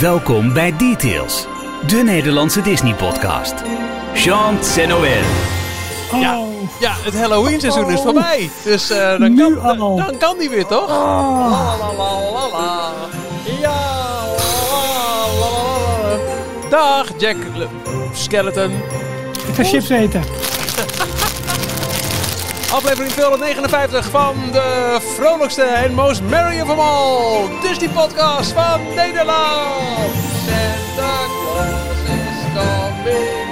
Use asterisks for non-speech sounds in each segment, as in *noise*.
Welkom bij Details, de Nederlandse Disney-podcast. Chant Noël. Ja, Oh. ja, het Halloween seizoen is voorbij. Dus eh, dan, Nu kan, dan kan die weer, toch? Oh. La, la, la, la, la. Ja. la, la, la, la. Dag, Jack Le- Skeleton. Ik ga chips eten. *laughs* Aflevering 259 van de vrolijkste en most merry of them all. Disney podcast van Nederland. Santa Claus is coming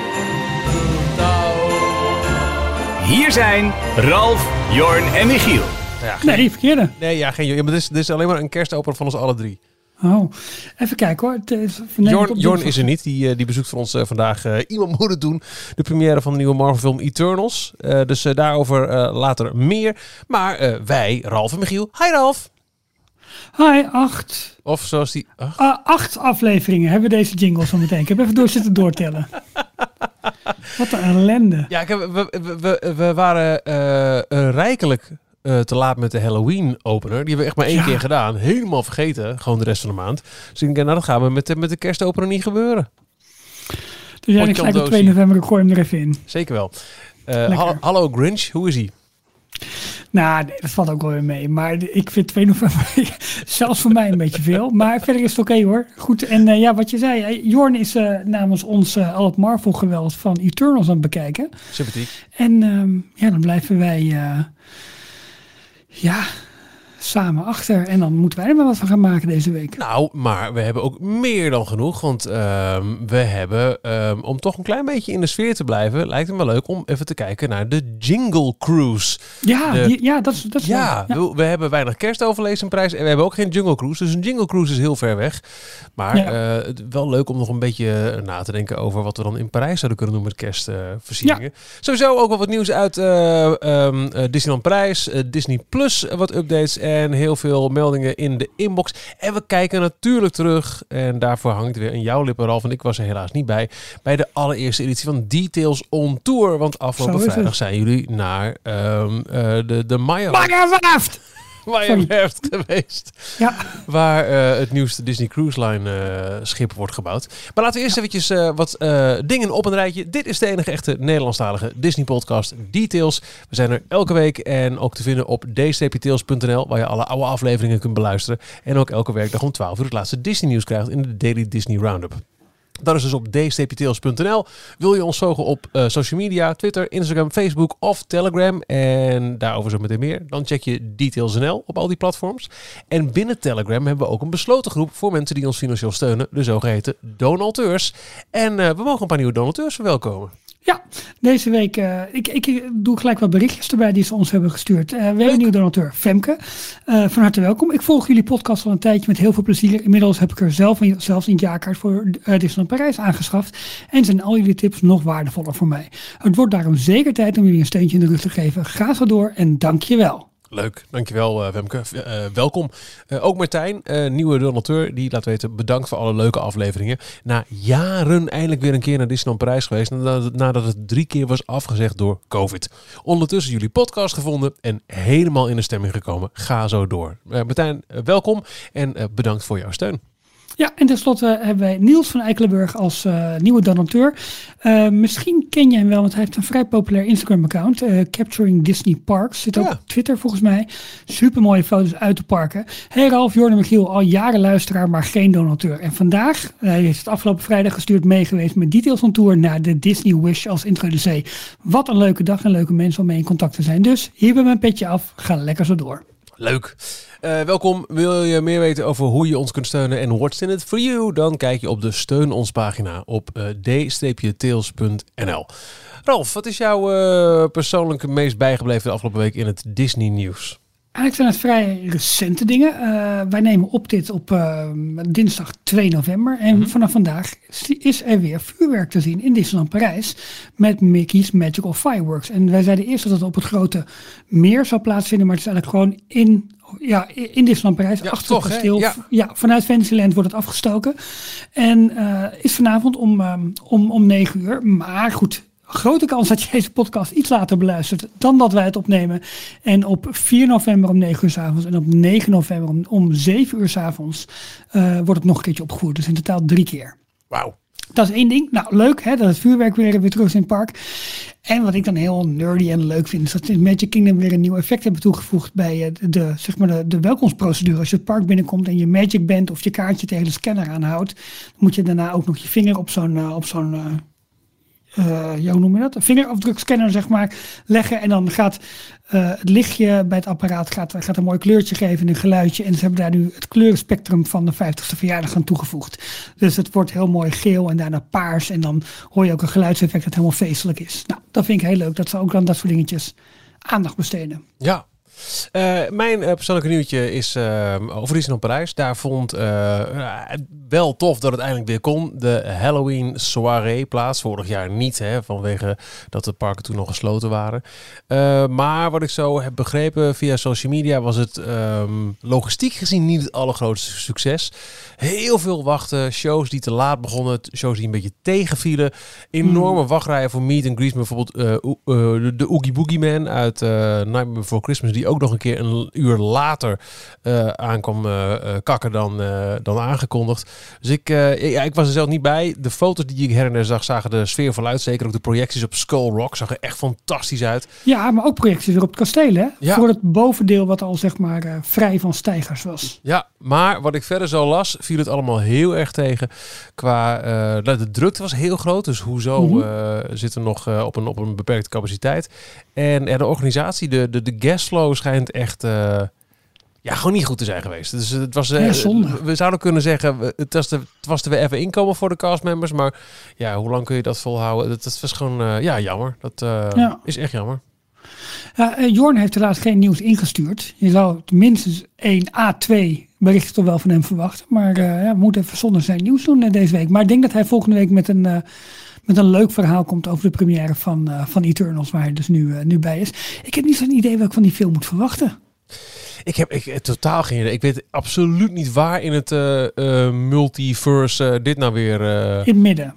to town. Hier zijn Ralf, Jorn en Michiel. Ja, geen- Nee, verkeerde. nee, ja, geen, ja, maar dit, is, dit is alleen maar een kerstopener van ons alle drie. Oh, even kijken hoor. Het Jorn, is er niet. Die, eh, die bezoekt voor ons eh, vandaag eh, iemand moet het doen. De première van de nieuwe Marvel film Eternals. Eh, dus eh, daarover eh, later meer. Maar eh, wij, Ralf en Michiel. Hi Ralf. Hi, acht, Of zoals die... ah, acht afleveringen hebben we deze jingle zo meteen. Ik heb even door zitten doortellen. Wat een ellende. Ja, ik heb, we, we, we, we waren eh, eh, rijkelijk eh, te laat met de Halloween opener. Die hebben we echt maar één Ja. keer gedaan. Helemaal vergeten. Gewoon de rest van de maand. Dus ik denk, nou dat gaan we met, de- met de kerstopener niet gebeuren. Dus jij denkt gelijk op 2 november, ik gooi hem er even in. Zeker wel. Eh, hallo, Grinch, hoe is hij? Nou, nee, dat valt ook wel weer mee. Maar ik vind 2 *laughs* november zelfs voor mij een beetje veel. Maar verder is het oké hoor. Goed, en eh, ja, wat je zei. Jorn is namens ons al het Marvel geweld van Eternals aan het bekijken. Sympathiek. En ehm, ja, dan blijven wij ja, samen achter. En dan moeten wij er maar wat van gaan maken deze week. Nou, maar we hebben ook meer dan genoeg. Want ehm, we hebben, ehm, om toch een klein beetje in de sfeer te blijven, lijkt het me leuk om even te kijken naar de Jingle Cruise. Ja, de- die- ja dat is, dat is Ja. We, we hebben weinig kerstoverlezenprijs en we hebben ook geen Jungle Cruise. Dus een Jingle Cruise is heel ver weg. Maar Ja. eh, wel leuk om nog een beetje na te denken over wat we dan in Parijs zouden kunnen doen met kerstversieringen. Sowieso ook wel wat nieuws uit eh, ehm, eh, Disneyland Parijs, eh, Disney Plus, eh, wat updates en heel veel meldingen in de inbox. En we kijken natuurlijk terug en daarvoor hangt weer een jouw lippen, Ralf. En ik was er helaas niet bij, bij de allereerste editie van Details on Tour. Want afgelopen vrijdag zijn jullie naar ehm, eh, de, de Maya! Waar je hebt geweest. Ja, Waar eh, het nieuwste Disney Cruise Line eh, schip wordt gebouwd. Maar laten we eerst eventjes eh, wat dingen op een rijtje. Dit is de enige echte Nederlandstalige Disney podcast Details. We zijn er elke week en ook te vinden op dstptails.nl waar je alle oude afleveringen kunt beluisteren. En ook elke werkdag om 12 uur het laatste Disney nieuws krijgt in de Daily Disney Roundup. Dat is dus op dstptails.nl. Wil je ons volgen op eh, social media, Twitter, Instagram, Facebook of Telegram en daarover zo meteen meer, dan check je Details.nl op al die platforms. En binnen Telegram hebben we ook een besloten groep voor mensen die ons financieel steunen, de zogeheten donateurs. En eh, we mogen een paar nieuwe donateurs verwelkomen. Ja, deze week, eh, ik, ik doe gelijk wat berichtjes erbij die ze ons hebben gestuurd. Eh, we hebben een nieuwe donateur, Femke. Eh, van harte welkom. Ik volg jullie podcast al een tijdje met heel veel plezier. Inmiddels heb ik er zelf een, zelfs een jaarkaart voor uh, Disneyland Parijs aangeschaft. En zijn al jullie tips nog waardevoller voor mij. Het wordt daarom zeker tijd om jullie een steuntje in de rug te geven. Ga zo door en dank je wel. Leuk, dankjewel Wemke. Uh, welkom. Uh, ook Martijn, nieuwe donateur, die laat weten bedankt voor alle leuke afleveringen. Na jaren eindelijk weer een keer naar Disneyland Parijs geweest, nadat, nadat het drie keer was afgezegd door COVID. Ondertussen jullie podcast gevonden en helemaal in de stemming gekomen. Ga zo door. Martijn, welkom en bedankt voor jouw steun. Ja, en tenslotte hebben wij Niels van Eikelenburg als uh, nieuwe donateur. Uh, misschien ken je hem wel, want hij heeft een vrij populair Instagram-account. Uh, Capturing Disney Parks. Zit ook Ja. op Twitter volgens mij. Super mooie foto's uit de parken. Hey Ralf, Jorn en Michiel, al jaren luisteraar, maar geen donateur. En vandaag, hij is het afgelopen vrijdag gestuurd meegeweest met details van tour naar de Disney Wish als introducee. Wat een leuke dag en leuke mensen om mee in contact te zijn. Dus hier bij mijn petje af. Ga lekker zo door. Leuk. Uh, welkom. Wil je meer weten over hoe je ons kunt steunen en what's in it for you? Dan kijk je op de steun ons pagina op uh, d-tails.nl. Ralf, wat is jouw uh, persoonlijk meest bijgebleven de afgelopen week in het Disney nieuws? Eigenlijk zijn het vrij recente dingen. Uh, wij nemen op dit op uh, dinsdag 2 november. En Mhm. vanaf vandaag is er weer vuurwerk te zien in Disneyland Parijs. Met Mickey's Magical Fireworks. En wij zeiden eerst dat het op het grote meer zou plaatsvinden. Maar het is eigenlijk gewoon in, ja, in Disneyland Parijs. Ja, achter toch, het kasteel. Ja. Ja. vanuit Fantasyland wordt het afgestoken. En uh, is vanavond om, um, om, om 9 uur. Maar goed, grote kans dat je deze podcast iets later beluistert dan dat wij het opnemen. En op 4 november om 9 uur s avonds en op 9 november om, om 7 uur s avonds eh, wordt het nog een keertje opgevoerd. Dus in totaal drie keer. Wauw. Dat is één ding. Nou, leuk hè, dat het vuurwerk weer, weer terug is in het park. En wat ik dan heel nerdy en leuk vind, is dat in Magic Kingdom weer een nieuw effect hebben toegevoegd bij eh, de, de, zeg maar de, de welkomstprocedure. Als je het park binnenkomt en je Magic bent of je kaartje tegen de scanner aanhoudt, dan moet je daarna ook nog je vinger op zo'n uh, op zo'n ja, hoe noem je dat? Een vingerafdrukscanner, zeg maar, leggen. En dan gaat uh, het lichtje bij het apparaat gaat, gaat een mooi kleurtje geven en een geluidje. En ze hebben daar nu het kleurenspectrum van de 50ste verjaardag aan toegevoegd. Dus het wordt heel mooi geel en daarna paars. En dan hoor je ook een geluidseffect dat helemaal feestelijk is. Nou, dat vind ik heel leuk. Dat ze ook dan dat soort dingetjes aandacht besteden. Ja, uh, mijn uh, persoonlijke nieuwtje is uh, over Disneyland Parijs. Daar vond wel tof dat het eindelijk weer kon. De Halloween soirée plaats. Vorig jaar niet, hè, vanwege dat de parken toen nog gesloten waren. maar wat ik zo heb begrepen via social media was het um, logistiek gezien niet het allergrootste succes. Heel veel wachten, shows die te laat begonnen, shows die een beetje tegenvielen. Enorme hmm. wachtrijen voor meet and greets. Bijvoorbeeld de, de Oogie Boogie Man uit Nightmare Before Christmas die ook nog een keer een uur later uh, aankwam uh, kakken dan, dan aangekondigd. Dus ik, ja, ik was er zelf niet bij. De foto's die ik her en der zag, zagen de sfeer voluit. Zeker ook de projecties op Skull Rock zag er echt fantastisch uit. Ja, maar ook projecties weer op het kasteel, hè? Ja. Voor het bovendeel wat al zeg maar vrij van stijgers was. Ja, maar wat ik verder zo las, viel het allemaal heel erg tegen. Qua, de drukte was heel groot, dus hoezo mm -hmm. zitten nog op, een, op een beperkte capaciteit. En de organisatie, de, de, de schijnt echt uh, ja, gewoon niet goed te zijn geweest. Dus het was, uh, ja, we zouden kunnen zeggen, het was, de, het was er weer even inkomen voor de castmembers. Maar ja, hoe lang kun je dat volhouden? Dat, dat was gewoon, uh, ja, jammer. Dat ja. is echt jammer. Ja, Jorn heeft helaas geen nieuws ingestuurd. Je zou minstens 1 A2 berichten toch wel van hem verwachten. Maar ja, we moeten even zonder zijn nieuws doen deze week. Maar ik denk dat hij volgende week met een met een leuk verhaal komt over de première van, uh, van Eternals, waar hij dus nu, uh, nu bij is. Ik heb niet zo'n idee wat ik van die film moet verwachten. Ik heb ik, totaal geen idee. Ik weet absoluut niet waar in het uh, multiverse dit nou weer... in het midden.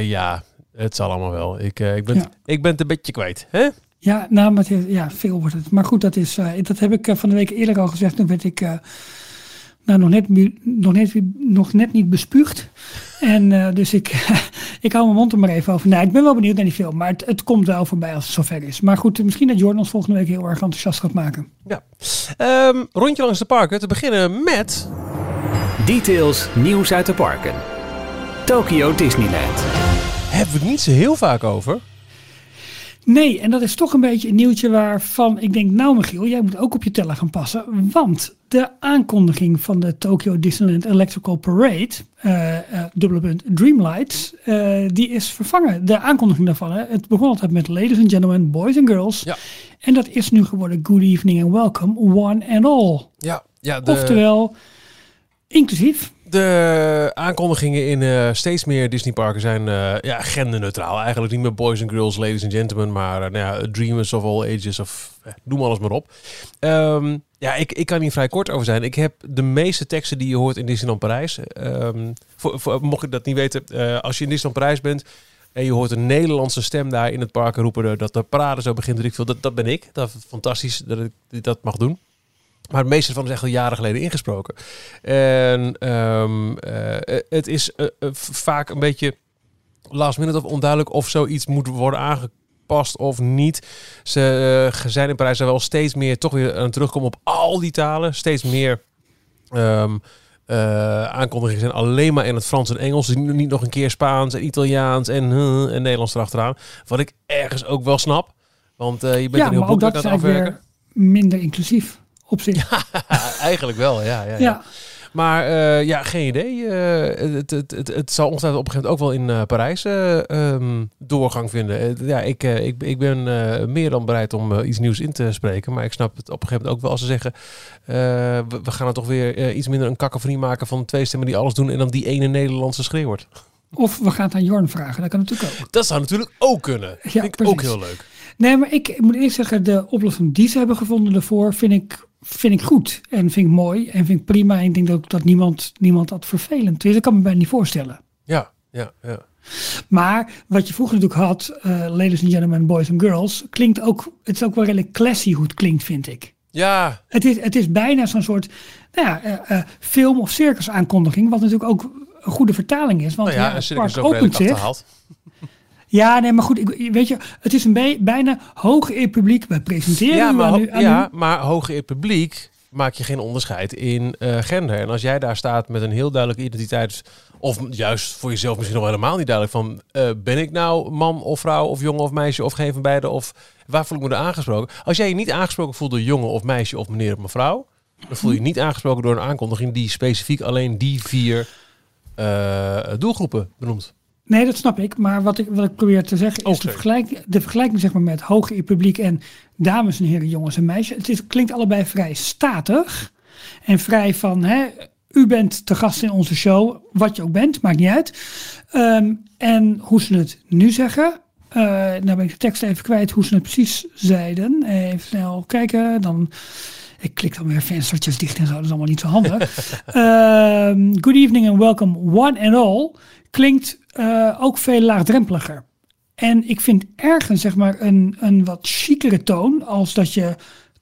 ja, het zal allemaal wel. Ik, ik, ben, ja. ik ben het een beetje kwijt. Hè? Ja, nou, maar het, ja, veel wordt het. Maar goed, dat, is, dat heb ik van de week eerder al gezegd. Toen werd ik nou, nog, net, nog, net, nog net niet bespuugd. En uh, dus ik, *laughs* ik hou mijn mond er maar even over. Nee, ik ben wel benieuwd naar die film. Maar het, het komt wel voorbij als het zover is. Maar goed, misschien dat Jordan ons volgende week heel erg enthousiast gaat maken. Ja. Um, rondje langs de parken. Te beginnen met... Details, nieuws uit de parken. Tokyo Disneyland. Hebben we het niet zo heel vaak over. Nee, en dat is toch een beetje een nieuwtje waarvan ik denk, nou Michiel, jij moet ook op je teller gaan passen. Want de aankondiging van de Tokyo Disneyland Electrical Parade, uh, uh, dubbele punt, Dreamlights, uh, die is vervangen. De aankondiging daarvan, hè, het begon altijd met ladies and gentlemen, boys and girls. Ja. En dat is nu geworden good evening and welcome, one and all. Ja, ja de... Oftewel, inclusief de aankondigingen in uh, steeds meer Disneyparken zijn uh, ja, genderneutraal. Eigenlijk niet meer boys and girls, ladies and gentlemen, maar uh, nou ja, dreamers of all ages of noem alles maar op. Um, ja, ik, ik kan hier vrij kort over zijn. Ik heb de meeste teksten die je hoort in Disneyland Parijs. Voor, mocht ik dat niet weten, als je in Disneyland Parijs bent en je hoort een Nederlandse stem daar in het park roepen dat de parade zo begint, dat, dat ben ik. Dat is fantastisch dat ik dat mag doen. Maar het meeste van is echt al jaren geleden ingesproken. En um, uh, het is uh, vaak een beetje last minute of onduidelijk of zoiets moet worden aangepast of niet. Ze uh, zijn in Parijs wel steeds meer toch weer aan terugkomen op al die talen. Steeds meer um, aankondigingen zijn alleen maar in het Frans en Engels. Dus niet nog een keer Spaans en Italiaans en, en Nederlands erachteraan. Wat ik ergens ook wel snap. Want je bent ja, een heel boek aan het afwerken. minder inclusief op zich. Ja, *laughs* eigenlijk wel, ja. ja, ja. ja. Maar uh, ja, geen idee. Uh, het, het, het, het, zal ongetwijfeld op een gegeven moment ook wel in uh, Parijs um, doorgang vinden. ja, ik, ik, ik ben meer dan bereid om iets nieuws in te spreken. Maar ik snap het op een gegeven moment ook wel als ze zeggen... We, we, gaan er toch weer iets minder een kakkenvriend maken van twee stemmen die alles doen... en dan die ene Nederlandse schreeuw wordt. Of we gaan het aan Jorn vragen. Dat kan natuurlijk ook. Dat zou natuurlijk ook kunnen. Ja, vind ik ook heel leuk. Nee, maar ik moet eerst zeggen, de oplossing die ze hebben gevonden daarvoor vind ik vind ik goed en vind ik mooi en vind ik prima. En ik denk ook dat niemand, niemand dat vervelend is. Dat kan me bijna niet voorstellen. Ja, ja, ja. Maar wat je vroeger natuurlijk had, uh, ladies and gentlemen, boys and girls, klinkt ook, het is ook wel redelijk classy hoe het klinkt, vind ik. Ja. Het is, het is bijna zo'n soort nou ja, uh, uh, film- of circus aankondiging, wat natuurlijk ook een goede vertaling is. Want nou ja, ja, het park ook opent zich. Ja, nee, maar goed, ik, weet je, het is een bijna hoog eer publiek. Wij presenteren Ja, maar, aan ho- u, aan ja, u. maar hoger in publiek maak je geen onderscheid in eh, gender. En als jij daar staat met een heel duidelijke identiteit, of juist voor jezelf misschien nog helemaal niet duidelijk van, eh, ben ik nou man of vrouw of jongen of meisje of geen van beide of waar voel ik me er aangesproken? Als jij je niet aangesproken voelt door jongen of meisje of meneer of mevrouw, dan voel je je niet aangesproken door een aankondiging die specifiek alleen die vier eh, doelgroepen benoemt. Nee, dat snap ik. Maar wat ik, wat ik probeer te zeggen is de, vergelijking, de vergelijking zeg maar, met hoger publiek en dames en heren, jongens en meisjes. Het is, klinkt allebei vrij statig en vrij van, hè, u bent te gast in onze show, wat je ook bent, maakt niet uit. Ehm, en hoe ze het nu zeggen, eh nou ben ik de tekst even kwijt hoe ze het precies zeiden. Even snel kijken, dan... Ik klik dan weer venstertjes dicht en zo, dat is allemaal niet zo handig. *laughs* Ehm, good evening and welcome one and all klinkt eh, ook veel laagdrempeliger. En ik vind ergens zeg maar een, een wat chicere toon, als dat je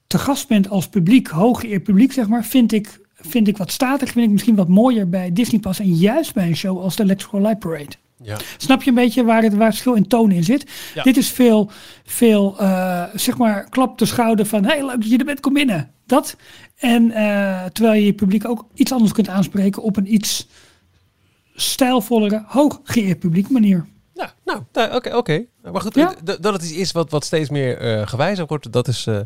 te gast bent als publiek, hoger publiek zeg maar, vind ik, vind ik wat statig, vind ik misschien wat mooier bij Disney Pas en juist bij een show als de Electrical Light Parade. Ja. Snap je een beetje waar het, waar het verschil in toon in zit? Ja. Dit is veel, veel eh, zeg maar, klap de schouder van, hey, leuk dat je er bent, kom binnen. Dat. En eh, terwijl je je publiek ook iets anders kunt aanspreken op een iets stijlvollere, hooggeëerd publiek manier. Ja, nou, nou, oké, oké. Maar goed, Ja. dat het iets is wat, wat steeds meer eh, gewijzigd wordt, dat is, eh,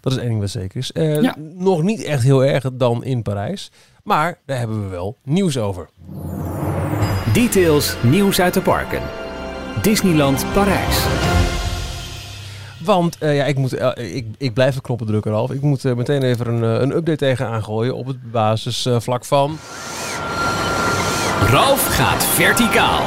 dat is één ding wat zeker is. Eh, Ja. Nog niet echt heel erg dan in Parijs, maar daar hebben we wel nieuws over. Details nieuws uit de parken. Disneyland Parijs. Want eh, ja, ik, moet, ik, ik blijf de knoppen drukken, Ralf. Ik moet meteen even een, een update tegen aangooien op het basisvlak van... Ralf gaat verticaal.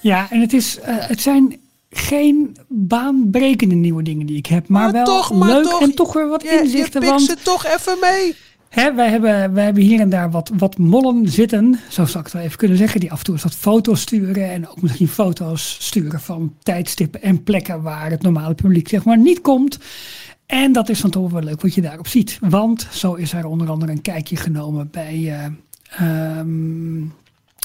Ja, en het, is, eh, het zijn geen baanbrekende nieuwe dingen die ik heb, maar, Maar wel toch, maar leuk toch, en toch weer wat inzichten. want toch even mee. Hè, wij, hebben, wij hebben hier en daar wat, wat mollen zitten, zo zou ik het wel even kunnen zeggen, die af en toe eens wat foto's sturen en ook misschien foto's sturen van tijdstippen en plekken waar het normale publiek zeg maar niet komt. En dat is dan toch wel leuk wat je daarop ziet, want zo is er onder andere een kijkje genomen bij eh, ehm,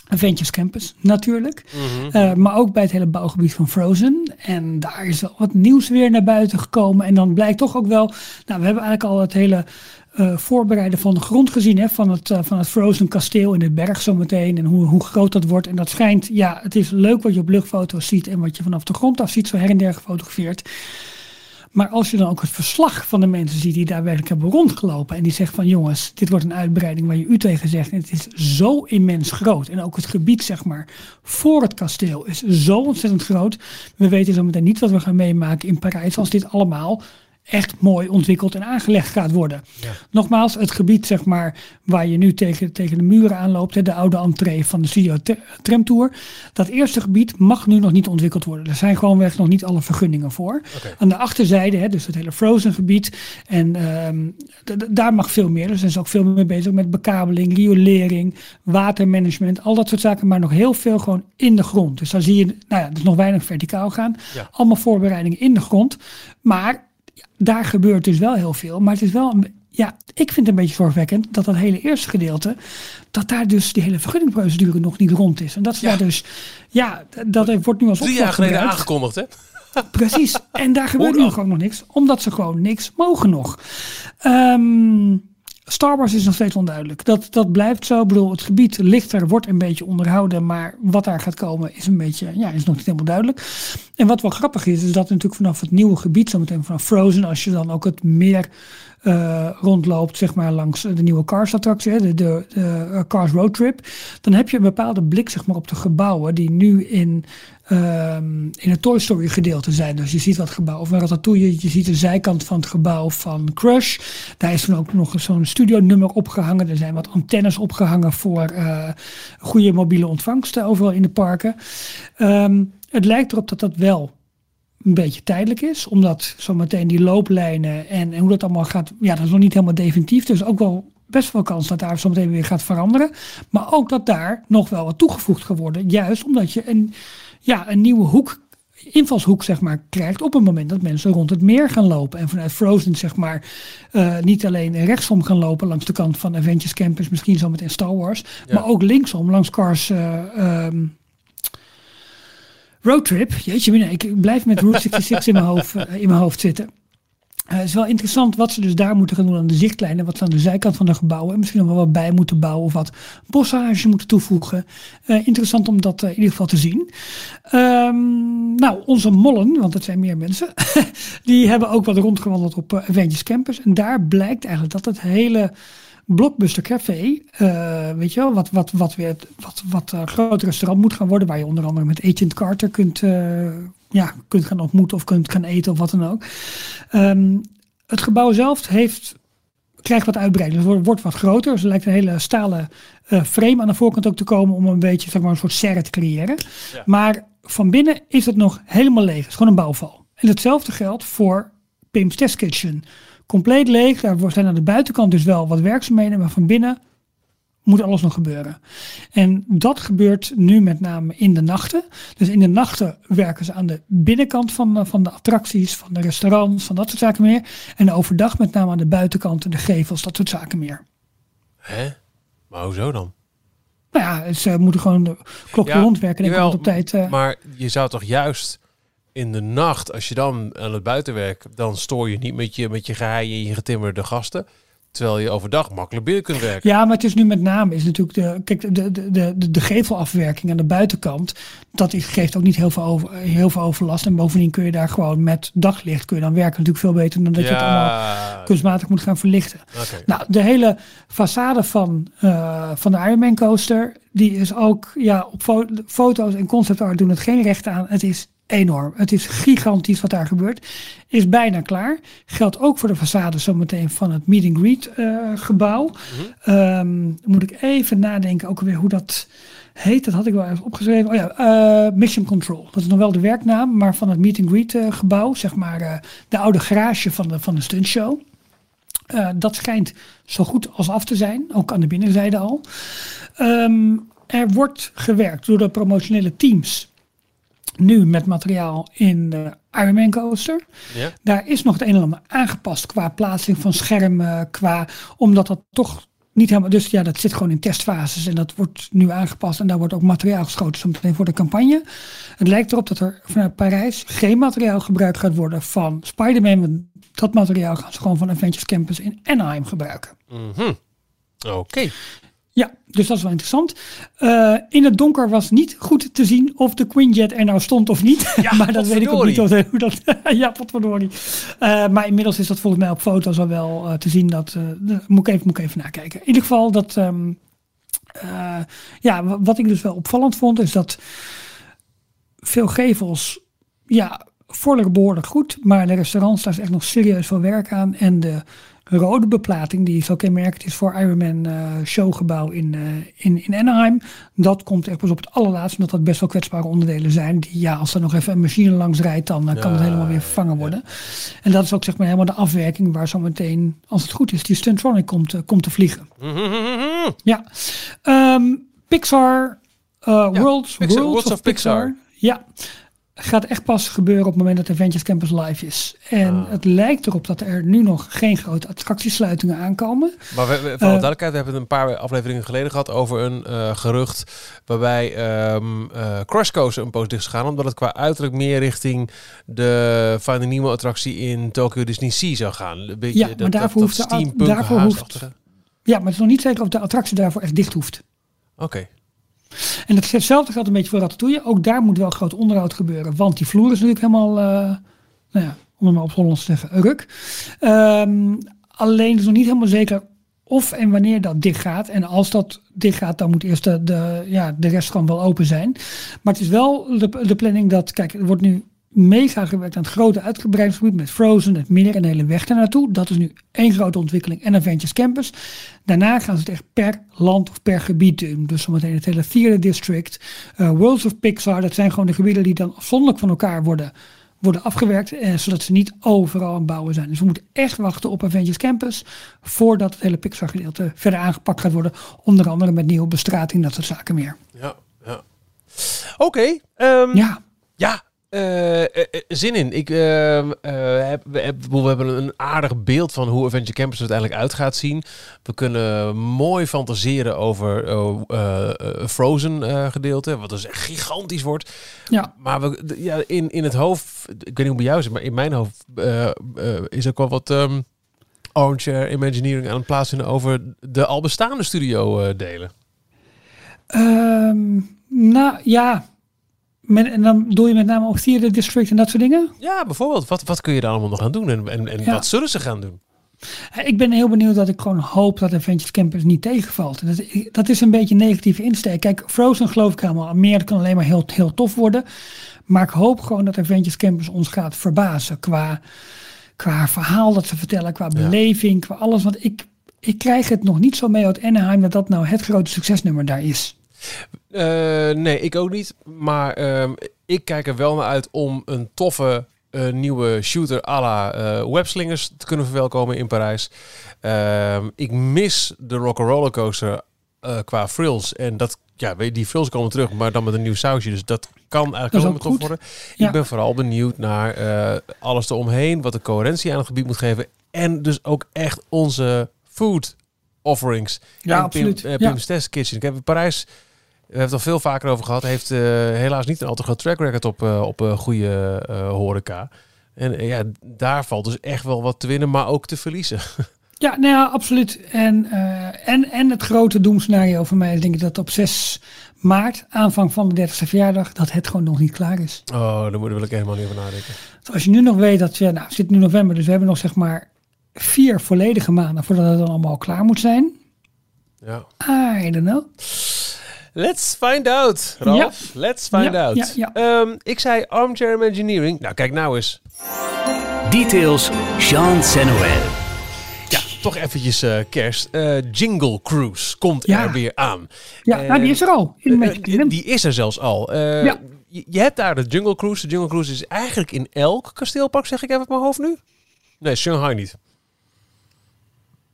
Adventures Campus natuurlijk, Eh, maar ook bij het hele bouwgebied van Frozen. En daar is wel wat nieuws weer naar buiten gekomen en dan blijkt toch ook wel, nou we hebben eigenlijk al het hele eh, voorbereiden van de grond gezien. Hè, van, het, eh, van het Frozen kasteel in de berg zometeen. En hoe, hoe groot dat wordt. En dat schijnt, ja, het is leuk wat je op luchtfoto's ziet. En wat je vanaf de grond af ziet, zo her en der gefotografeerd. Maar als je dan ook het verslag van de mensen ziet die daar werkelijk hebben rondgelopen. En die zeggen van jongens, dit wordt een uitbreiding waar je u tegen zegt. En het is zo immens groot. En ook het gebied zeg maar voor het kasteel is zo ontzettend groot. We weten zo meteen niet wat we gaan meemaken in Parijs als dit allemaal echt mooi ontwikkeld en aangelegd gaat worden. Nogmaals, het gebied zeg maar, waar je nu tegen, tegen de muren aanloopt, hè, de oude entree van de Studio Tramtour, dat eerste gebied mag nu nog niet ontwikkeld worden. Er zijn gewoonweg nog niet alle vergunningen voor. Aan de achterzijde, hè, dus het hele Frozen gebied, en ehm, daar mag veel meer. Dus zijn ze ook veel meer bezig met bekabeling, riolering, watermanagement, al dat soort zaken, maar nog heel veel gewoon in de grond. Dus dan zie je, nou ja, dus nog weinig verticaal gaan. Ja. Allemaal voorbereidingen in de grond. Maar daar gebeurt dus wel heel veel. Maar het is wel, een, ja, ik vind het een beetje zorgwekkend dat dat hele eerste gedeelte, dat daar dus die hele vergunningprocedure nog niet rond is. En dat ze Ja. daar dus, ja, dat wordt nu als Drie jaar geleden gebruikt. aangekondigd, hè? Precies. En daar gebeurt nu gewoon nog niks. Omdat ze gewoon niks mogen nog. Ehm, Star Wars is nog steeds onduidelijk. Dat, dat blijft zo. Ik bedoel, het gebied ligt er, wordt een beetje onderhouden. Maar wat daar gaat komen is een beetje, ja, is nog niet helemaal duidelijk. En wat wel grappig is, is dat natuurlijk vanaf het nieuwe gebied, zometeen vanaf Frozen, als je dan ook het meer eh, rondloopt, zeg maar langs de nieuwe Cars attractie, de, de, de eh, Cars Road Trip, dan heb je een bepaalde blik zeg maar, op de gebouwen die nu in, ehm, in het Toy Story gedeelte zijn. Dus je ziet dat gebouw van Ratatouille, je ziet de zijkant van het gebouw van Crush. Daar is dan ook nog zo'n studionummer opgehangen. Er zijn wat antennes opgehangen voor eh, goede mobiele ontvangst eh, overal in de parken. Ehm, het lijkt erop dat dat wel een beetje tijdelijk is. Omdat zometeen die looplijnen en, en hoe dat allemaal gaat, ja, dat is nog niet helemaal definitief. Dus ook wel best wel kans dat daar zometeen weer gaat veranderen. Maar ook dat daar nog wel wat toegevoegd gaat worden. Juist omdat je een, ja, een nieuwe hoek invalshoek zeg maar, krijgt op het moment dat mensen rond het meer gaan lopen. En vanuit Frozen zeg maar uh, niet alleen rechtsom gaan lopen langs de kant van Avengers Campus, misschien zo meteen Star Wars, maar ook linksom langs Cars uh, um, Roadtrip. Jeetje, ik blijf met Route 66 in mijn hoofd, uh, in mijn hoofd zitten. Het is wel interessant wat ze dus daar moeten gaan doen aan de zichtlijnen. Wat ze aan de zijkant van de gebouwen. En misschien nog wel wat bij moeten bouwen. Of wat bossage moeten toevoegen. Uh, interessant om dat uh, in ieder geval te zien. Um, nou, onze mollen, want het zijn meer mensen. *laughs* die hebben ook wat rondgewandeld op Avengers Campus. En daar blijkt eigenlijk dat het hele Blockbuster Café, weet je wel, wat, wat, wat weer wat, wat uh, restaurant moet gaan worden, waar je onder andere met Agent Carter kunt, ja, kunt gaan ontmoeten of kunt gaan eten of wat dan ook. Um, het gebouw zelf heeft, krijgt wat uitbreiding, het wordt, wordt wat groter. Dus er lijkt een hele stalen frame aan de voorkant ook te komen om een beetje zeg maar, een soort serre te creëren. Ja. Maar van binnen is het nog helemaal leeg. Het is gewoon een bouwval. En hetzelfde geldt voor Pim's Test Kitchen compleet leeg. Daar zijn aan de buitenkant dus wel wat werkzaamheden, maar van binnen moet alles nog gebeuren. En dat gebeurt nu met name in de nachten. Dus in de nachten werken ze aan de binnenkant van, van de attracties, van de restaurants, van dat soort zaken meer. En overdag met name aan de buitenkant, de gevels, dat soort zaken meer. Hè? Maar hoezo dan? Nou ja, ze moeten gewoon de klok ja, rondwerken en jawel, op tijd. Uh... Maar je zou toch juist in de nacht, als je dan aan het buitenwerk, dan stoor je niet met je, met je gehaaien en je getimmerde gasten. Terwijl je overdag makkelijk binnen kunt werken. Ja, maar het is nu met name is natuurlijk de, kijk, de, de, de, de gevelafwerking aan de buitenkant. Dat is, geeft ook niet heel veel, over, heel veel overlast. En bovendien kun je daar gewoon met daglicht kun je dan werken natuurlijk veel beter dan dat ja. je het allemaal kunstmatig moet gaan verlichten. Okay. Nou, de hele façade van, uh, van de Ironman coaster, die is ook ja, op fo foto's en concept art doen het geen recht aan. Het is enorm. Het is gigantisch wat daar gebeurt. Is bijna klaar. Geldt ook voor de façade zometeen van het meet and greet uh, gebouw. Mm -hmm. um, moet ik even nadenken ook weer hoe dat heet. Dat had ik wel even opgeschreven. Oh ja, uh, Mission Control. Dat is nog wel de werknaam, maar van het meet and greet uh, gebouw. Zeg maar de oude garage van de, van de stuntshow. dat schijnt zo goed als af te zijn. Ook aan de binnenzijde al. Um, er wordt gewerkt door de promotionele teams nu met materiaal in de Ironman coaster. Ja. Daar is nog het een en ander aangepast qua plaatsing van schermen, qua, omdat dat toch niet helemaal, dus ja, dat zit gewoon in testfases en dat wordt nu aangepast en daar wordt ook materiaal geschoten zometeen voor de campagne. Het lijkt erop dat er vanuit Parijs geen materiaal gebruikt gaat worden van Spider-Man. Dat materiaal gaan ze gewoon van Avengers Campus in Anaheim gebruiken. Mm -hmm. Oké. Ja, dus dat is wel interessant. Uh, in het donker was niet goed te zien of de Quinjet er nou stond of niet. Ja, *laughs* maar dat weet ik ook niet of, hoe dat. *laughs* ja, potverdorie. Uh, maar inmiddels is dat volgens mij op foto's al wel uh, te zien. Dat moet, ik even, moet ik even nakijken. In ieder geval dat. Um, ja, wat ik dus wel opvallend vond is dat veel gevels. Ja, voorlijk behoorlijk goed. Maar de restaurants, daar is echt nog serieus veel werk aan. En de rode beplating, die zo kenmerkend is voor Ironman uh, showgebouw in, uh, in, in Anaheim. Dat komt echt pas op het allerlaatste, omdat dat best wel kwetsbare onderdelen zijn. Die, ja, als er nog even een machine langs rijdt, dan uh, kan het helemaal weer vervangen worden. Ja. En dat is ook zeg maar helemaal de afwerking waar zo meteen, als het goed is, die Stuntronic komt, komt te vliegen. *laughs* ja. Um, Pixar, ja, Worlds, Pixar, Worlds, of, of Pixar. Pixar. Ja, gaat echt pas gebeuren op het moment dat Avengers Campus live is. En ah. het lijkt erop dat er nu nog geen grote attractiesluitingen aankomen. Maar we, we, voor uh, duidelijkheid, we hebben het een paar afleveringen geleden gehad over een uh, gerucht waarbij um, uh, een poos dicht is gegaan, omdat het qua uiterlijk meer richting de Finding Nemo attractie in Tokyo Disney Sea zou gaan. Een beetje ja, maar dat, daarvoor dat, hoeft dat de, daarvoor hoeft, Ja, maar het is nog niet zeker of de attractie daarvoor echt dicht hoeft. Oké. Okay. En hetzelfde geldt een beetje voor Ratatouille. Ook daar moet wel groot onderhoud gebeuren. Want die vloer is natuurlijk helemaal, uh, nou ja, om het maar op Hollands te zeggen, ruk. Um, alleen is nog niet helemaal zeker of en wanneer dat dicht gaat. En als dat dicht gaat, dan moet eerst de, de, ja, de rest gewoon wel open zijn. Maar het is wel de planning dat, kijk, er wordt nu mega gewerkt aan het grote uitgebreidingsgebied met Frozen, het meer en de hele weg naartoe. Dat is nu één grote ontwikkeling en Avengers Campus. Daarna gaan ze het echt per land of per gebied doen. Dus zometeen het hele vierde district, uh, Worlds of Pixar, dat zijn gewoon de gebieden die dan afzonderlijk van elkaar worden worden afgewerkt, eh, zodat ze niet overal aan het bouwen zijn. Dus we moeten echt wachten op Avengers Campus voordat het hele Pixar gedeelte verder aangepakt gaat worden. Onder andere met nieuwe bestrating, dat soort zaken meer. Ja, ja. Oké. ehm, Ja, Ja, eh, zin in. Ik, heb, we, heb- we hebben een aardig beeld van hoe Adventure Campus er uiteindelijk uit gaat zien. We kunnen mooi fantaseren over eh, Frozen gedeelte, wat dus echt gigantisch wordt. ja. Maar we, ja, in, in het hoofd, ik weet niet hoe bij jou is, maar in mijn hoofd is ook wel wat armchair imagineering aan het plaatsvinden over de al bestaande studio delen. Ehm, nou ja, met, en dan doe je met name ook Theater District en dat soort dingen. Ja, bijvoorbeeld. Wat, wat kun je daar allemaal nog aan doen en, en, en Ja. wat zullen ze gaan doen? Ik ben heel benieuwd dat ik gewoon hoop dat Adventures Campus niet tegenvalt. Dat, dat is een beetje een negatieve insteek. Kijk, Frozen geloof ik helemaal meer. Kan alleen maar heel, heel tof worden. Maar ik hoop gewoon dat Adventures Campus ons gaat verbazen. Qua, qua verhaal dat ze vertellen, qua Ja. beleving, qua alles. Want ik, ik krijg het nog niet zo mee uit Anaheim dat dat nou het grote succesnummer daar is. Eh, nee, ik ook niet. Maar ehm, ik kijk er wel naar uit om een toffe eh, nieuwe shooter à la eh, webslingers te kunnen verwelkomen in Parijs. Ehm, ik mis de Rock'n'Roller Coaster eh, qua frills. En dat, ja, die frills komen terug, maar dan met een nieuw sausje. Dus dat kan eigenlijk ook tof goed. worden. Ja. Ik ben vooral benieuwd naar alles eromheen, wat de coherentie aan het gebied moet geven. En dus ook echt onze food offerings. Ja, En absoluut. Pim, Ja. Test Kitchen. Ik heb in Parijs, we hebben het al veel vaker over gehad, heeft eh, helaas niet een al te groot track record op, eh, op eh, goede horeca. En ja, daar valt dus echt wel wat te winnen, maar ook te verliezen. *laughs* Ja, nou ja, absoluut. En, en, en het grote doemscenario voor mij is denk ik dat op 6 maart, aanvang van de 30ste verjaardag, dat het gewoon nog niet klaar is. Oh, daar wil ik helemaal niet over nadenken. Dus als je nu nog weet dat, we, nou, het zit nu november, dus we hebben nog zeg maar vier volledige maanden voordat het dan allemaal klaar moet zijn. Ja. I don't know. Let's find out, Ralf. Let's find Ja, out. ja, ja. Ehm, ik zei armchair engineering. Nou, kijk nou eens. Details, Jean Noël. Ja, toch eventjes eh, kerst. Eh, Jingle Cruise komt Ja. er weer aan. Ja, nou, die is er al. In Eh, die is er zelfs al. Eh, Ja. je, je hebt daar de Jungle Cruise. De Jungle Cruise is eigenlijk in elk kasteelpark, zeg ik even op mijn hoofd nu. Nee, Shanghai niet.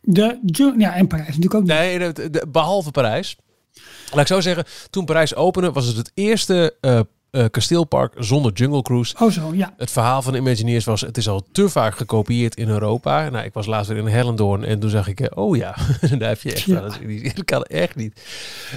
De, ja, en Parijs natuurlijk ook. niet. Nee, de- de- behalve Parijs. Ik zo zeggen, toen Parijs opende, was het het eerste eh, eh, kasteelpark zonder Jungle Cruise. Oh zo, ja. Het verhaal van de Imagineers was, het is al te vaak gekopieerd in Europa. Nou, ik was laatst weer in Hellendoorn en toen zag ik, eh, oh ja, *laughs* daar heb je echt Ja. eens- *laughs* Dat kan echt niet.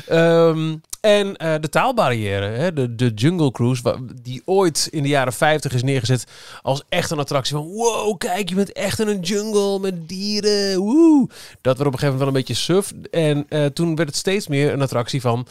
Ehm, en eh, de taalbarrière, hè, de, de Jungle Cruise, die ooit in de jaren 50 is neergezet als echt een attractie van, wow, kijk, je bent echt in een jungle met dieren, woe. Dat werd op een gegeven moment wel een beetje suf. En toen werd het steeds meer een attractie van,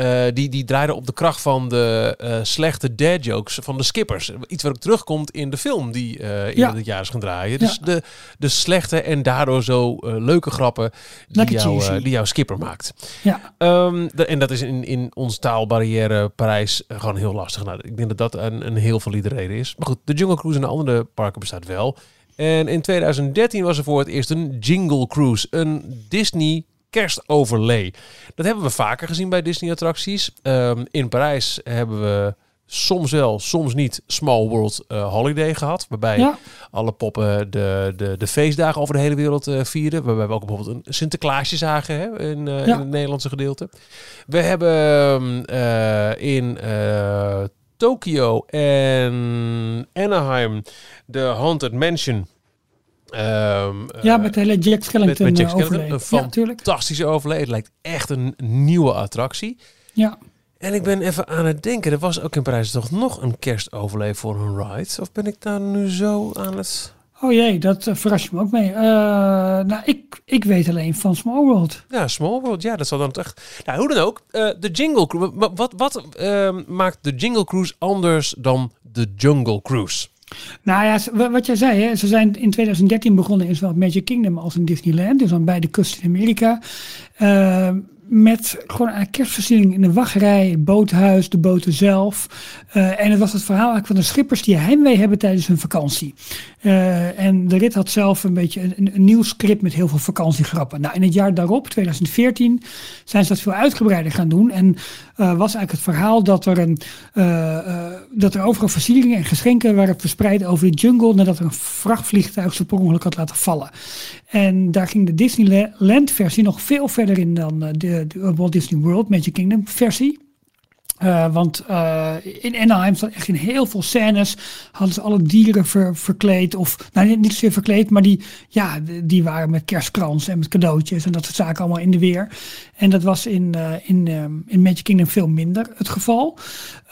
eh, die, die draaide op de kracht van de eh, slechte dad jokes van de skippers. Iets wat ook terugkomt in de film die eh in Ja. dit jaar is gaan draaien. Ja. Dus de, de slechte en daardoor zo leuke grappen die, jou, die jouw skipper maakt. ja. Ehm, de- en dat is in, in ons taalbarrière Parijs gewoon heel lastig. Nou, ik denk dat dat een, een heel valide reden is. Maar goed, de Jungle Cruise in de andere parken bestaat wel. En in 2013 was er voor het eerst een Jingle Cruise. Een Disney kerstoverlay. Dat hebben we vaker gezien bij Disney attracties. Ehm, in Parijs hebben we soms wel, soms niet Small World eh, Holiday gehad. Waarbij ja. alle poppen de, de, de feestdagen over de hele wereld eh, vierden. Waarbij we ook bijvoorbeeld een Sinterklaasje zagen hè, in, eh, Ja. in het Nederlandse gedeelte. We hebben ehm, eh, in Tokio en Anaheim de Haunted Mansion. Ehm, ja, eh, met de hele Jack Skellington met Jack eh, Skellington, een Ja, fantastische overlay. Het lijkt echt een nieuwe attractie. Ja. En ik ben even aan het denken, er was ook in Parijs toch nog een kerstoverlay voor een ride? Of ben ik daar nu zo aan het... Oh jee, dat uh, verrast je me ook mee. Uh, nou, ik, ik weet alleen van Small World. Ja, Small World, ja, dat zal dan echt... Nou, hoe dan ook, uh, de Jingle Cruise... Wat, wat, uh, maakt de Jingle Cruise anders dan de Jungle Cruise? Nou ja, wat jij zei, hè, ze zijn in 2013 begonnen in zowel Magic Kingdom als in Disneyland. Dus aan beide kusten in Amerika. Uh, met gewoon een kerstversiering in de wachtrij, het boothuis, de boten zelf. Uh, en het was het verhaal eigenlijk van de schippers die heimwee hebben tijdens hun vakantie. Uh, en de rit had zelf een beetje een, nieuw script met heel veel vakantiegrappen. Nou, in het jaar daarop, 2014, zijn ze dat veel uitgebreider gaan doen. En uh, was eigenlijk het verhaal dat er, een, uh, dat er overal versieringen en geschenken waren verspreid over de jungle nadat er een vrachtvliegtuig ze per ongeluk had laten vallen. En daar ging de Disneyland versie nog veel verder in dan de, de Walt Disney World Magic Kingdom versie. Uh, want uh, in Anaheim zat echt in heel veel scènes hadden ze alle dieren ver, verkleed. Of nou niet zozeer verkleed, maar die, ja, die waren met kerstkrans en met cadeautjes en dat soort zaken allemaal in de weer. En dat was in, uh, in, um, in Magic Kingdom veel minder het geval.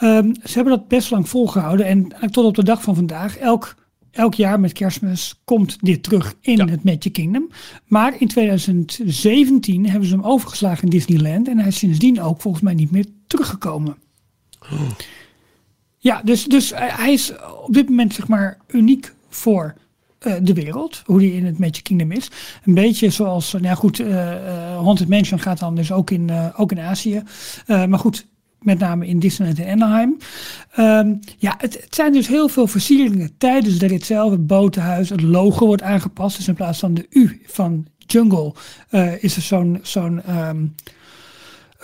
Um, ze hebben dat best lang volgehouden en tot op de dag van vandaag, elk elk jaar met kerstmis komt dit terug in ja. het Magic Kingdom. Maar in 2017 hebben ze hem overgeslagen in Disneyland. En hij is sindsdien ook volgens mij niet meer teruggekomen. Oh. Ja, dus, dus hij is op dit moment zeg maar uniek voor uh, de wereld. Hoe die in het Magic Kingdom is. Een beetje zoals, nou ja, goed, uh, uh, Haunted Mansion gaat dan dus ook in, ook in Azië. maar goed, met name in Disneyland en Anaheim. Um, ja, het, het, zijn dus heel veel versieringen tijdens de rit zelf. Het botenhuis, het logo wordt aangepast. Dus in plaats van de U van Jungle is er zo'n zo'n um,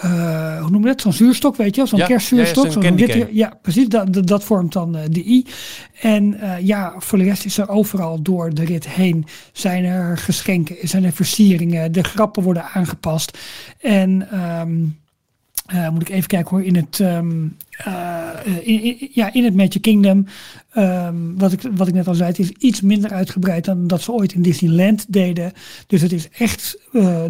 uh, hoe noem je dat? Zo'n zuurstok, weet je Zo'n ja, kerstzuurstok. Ja, ja, witte, ja, precies. Dat, dat, vormt dan uh, de I. En uh, ja, voor de rest is er overal door de rit heen zijn er geschenken, zijn er versieringen. De grappen worden aangepast. En... Um, uh, moet ik even kijken hoor, in het, um, in, in, ja, in het Magic Kingdom, um, wat, ik, wat ik net al zei, het is iets minder uitgebreid dan dat ze ooit in Disneyland deden. Dus het is echt,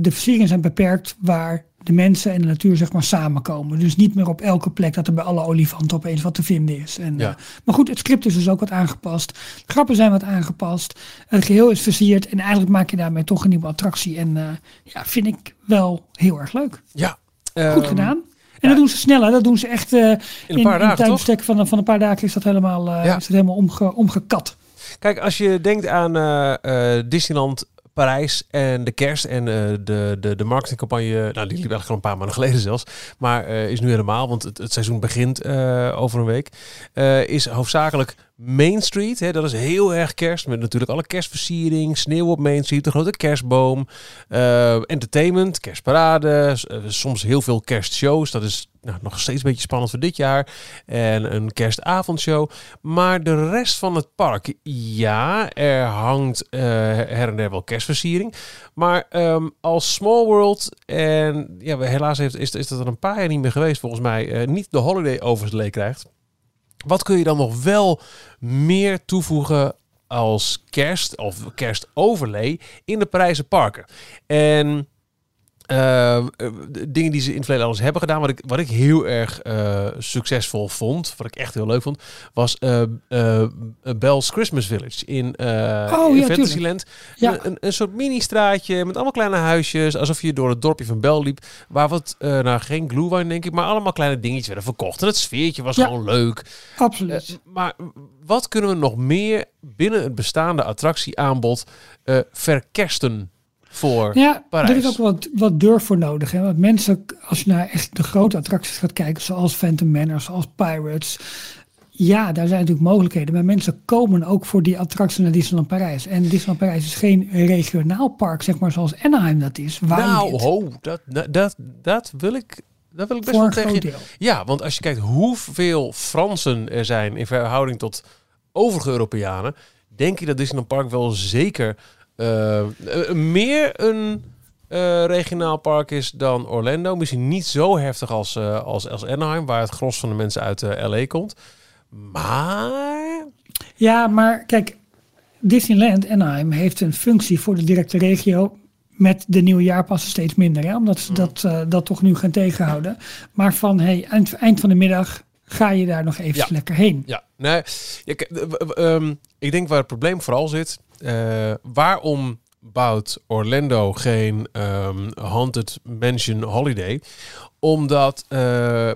de versieringen zijn beperkt waar de mensen en de natuur zeg maar samenkomen. Dus niet meer op elke plek dat er bij alle olifanten opeens wat te vinden is. En, ja. maar goed, het script is dus ook wat aangepast. De grappen zijn wat aangepast. Het geheel is versierd en eigenlijk maak je daarmee toch een nieuwe attractie. En ja, vind ik wel heel erg leuk. Ja, Goed um, gedaan. En dat doen ze sneller. Dat doen ze echt uh, in een paar in, dagen. In van, van een paar dagen is dat helemaal, uh, ja. is dat helemaal omge, omgekat. Kijk, als je denkt aan uh, Disneyland Parijs en de kerst en uh, de, de, de marketingcampagne, nou die liep eigenlijk al een paar maanden geleden zelfs, maar uh, is nu helemaal, want het, seizoen begint uh, over een week, is hoofdzakelijk Main Street. Hè, dat is heel erg kerst, met natuurlijk alle kerstversiering, sneeuw op Main Street, de grote kerstboom, entertainment, kerstparade, soms heel veel kerstshows, dat is nou, nog steeds een beetje spannend voor dit jaar. En een kerstavondshow. Maar de rest van het park, ja, er hangt uh, her en der wel kerstversiering. Maar um, als Small World, en ja, helaas heeft, is, is dat er een paar jaar niet meer geweest volgens mij, niet de holiday overslay krijgt. Wat kun je dan nog wel meer toevoegen als kerst of kerstoverlay in de Parijse parken? En uh, dingen die ze in het verleden alles hebben gedaan. Wat ik, wat ik heel erg uh, succesvol vond, wat ik echt heel leuk vond, was uh, Bell's Christmas Village in, oh, in ja, Fantasyland. Ja. Een, een, soort mini-straatje met allemaal kleine huisjes, alsof je door het dorpje van Bell liep, waar wat, nou geen glühwein denk ik, maar allemaal kleine dingetjes werden verkocht. En het sfeertje was ja, gewoon leuk. Absoluut. maar wat kunnen we nog meer binnen het bestaande attractieaanbod verkersten? Voor ja, Parijs. er is ook wat, wat durf voor nodig. Hè? Want mensen, als je naar echt de grote attracties gaat kijken, zoals Phantom Manor, zoals Pirates, ja, daar zijn natuurlijk mogelijkheden. Maar mensen komen ook voor die attractie naar Disneyland Parijs. En Disneyland Parijs is geen regionaal park, zeg maar, zoals Anaheim dat is. nou, ho, dat, dat, dat wil ik dat wil ik best wel tegen. Ja, want als je kijkt hoeveel Fransen er zijn in verhouding tot overige Europeanen, denk ik dat Disneyland Park wel zeker meer een uh, regionaal park is dan Orlando. Misschien niet zo heftig als, als, als Anaheim, waar het gros van de mensen uit LA komt. Maar. Ja, maar kijk, Disneyland Anaheim heeft een functie voor de directe regio. Met de nieuwe jaarpassen steeds minder, hè? omdat ze mm. dat, uh, dat toch nu gaan tegenhouden. Maar van hey, eind, eind van de middag ga je daar nog even ja. lekker heen. Ja, nee, um, ik denk waar het probleem vooral zit. Uh, waarom bouwt Orlando geen um, Haunted Mansion Holiday? Omdat uh,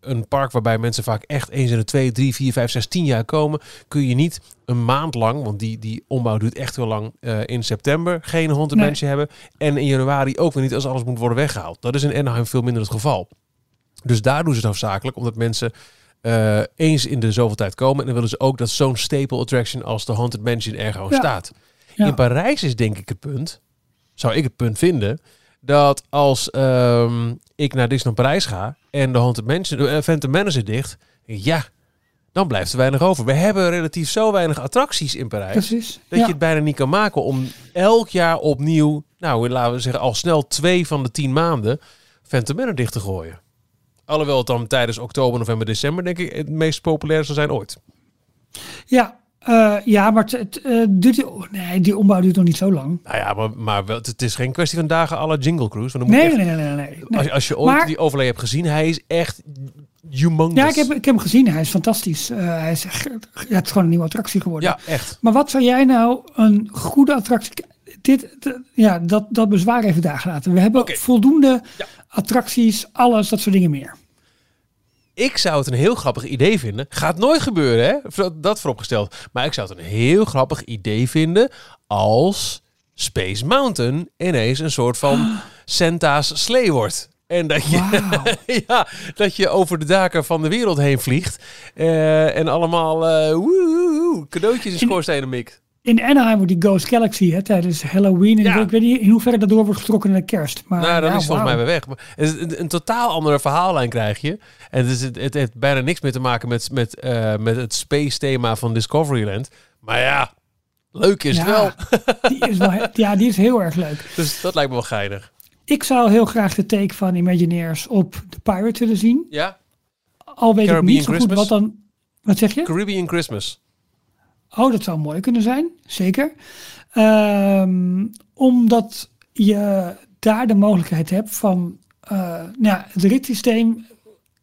een park waarbij mensen vaak echt eens in de twee, drie, vier, vijf, zes, tien jaar komen, kun je niet een maand lang, want die, die ombouw duurt echt heel lang, uh, in september geen Haunted nee. Mansion hebben. En in januari ook weer niet als alles moet worden weggehaald. Dat is in Anaheim veel minder het geval. Dus daar doen ze het hoofdzakelijk, omdat mensen eh, eens in de zoveel tijd komen. En dan willen ze ook dat zo'n staple attraction als de Haunted Mansion er gewoon Ja. staat. Ja. In Parijs is denk ik het punt, zou ik het punt vinden, dat als ehm, ik naar Disneyland Parijs ga en de Haunted Mansion, de uh, Phantom zit dicht, ja, dan blijft er weinig over. We hebben relatief zo weinig attracties in Parijs. Precies. Dat ja. je het bijna niet kan maken om elk jaar opnieuw, nou laten we zeggen al snel twee van de tien maanden, Phantom Manor dicht te gooien. Alhoewel het dan tijdens oktober, november, december denk ik het meest populair zal zijn ooit. Ja, eh, ja, maar het, eh, duurt, nee, die ombouw duurt nog niet zo lang. Nou ja, maar, maar wel, het is geen kwestie van dagen la Jingle Cruise. Want dan moet Nee, je nee, echt- nee, nee. nee, nee. Als, als je ooit Maar- die overlay hebt gezien, hij is echt humongous. Ja, ik heb, ik heb hem gezien. Hij is fantastisch. Eh, hij is, echt- ja, het is gewoon een nieuwe attractie geworden. Ja, echt. Maar wat zou jij nou een goede attractie... Dit, ja, dat, dat bezwaar even daar gelaten. We hebben Oké. voldoende Ja. Attracties, alles, dat soort dingen meer. Ik zou het een heel grappig idee vinden. Gaat nooit gebeuren, hè? Dat- vooropgesteld. Maar ik zou het een heel grappig idee vinden als Space Mountain ineens een soort van *gasps* Santa's slee wordt. En dat je, *laughs* ja, dat je over de daken van de wereld heen vliegt. eh, en allemaal eh woehoe, cadeautjes in In- schoorstenen mikt. In Anaheim wordt die Ghost Galaxy hè, tijdens Halloween. En Ja. ik weet niet in hoeverre dat door wordt getrokken naar de kerst. Maar, Nou, dan ja, is volgens mij weer weg. Maar het is een, een totaal andere verhaallijn krijg je. En het, is, het, het heeft bijna niks meer te maken met, met, eh, met het space thema van Discoveryland. Maar ja, leuk is het wel. *laughs* Die is wel, he- ja, die is heel erg leuk. Dus dat lijkt me wel geinig. Ik zou heel graag de take van Imagineers op de Pirate willen zien. Ja? Al weet Caribbean ik niet zo goed Christmas? wat dan... Wat zeg je? Caribbean Christmas. Oh, dat zou mooi kunnen zijn, zeker. Ehm, omdat je daar de mogelijkheid hebt van eh, nou het ritssysteem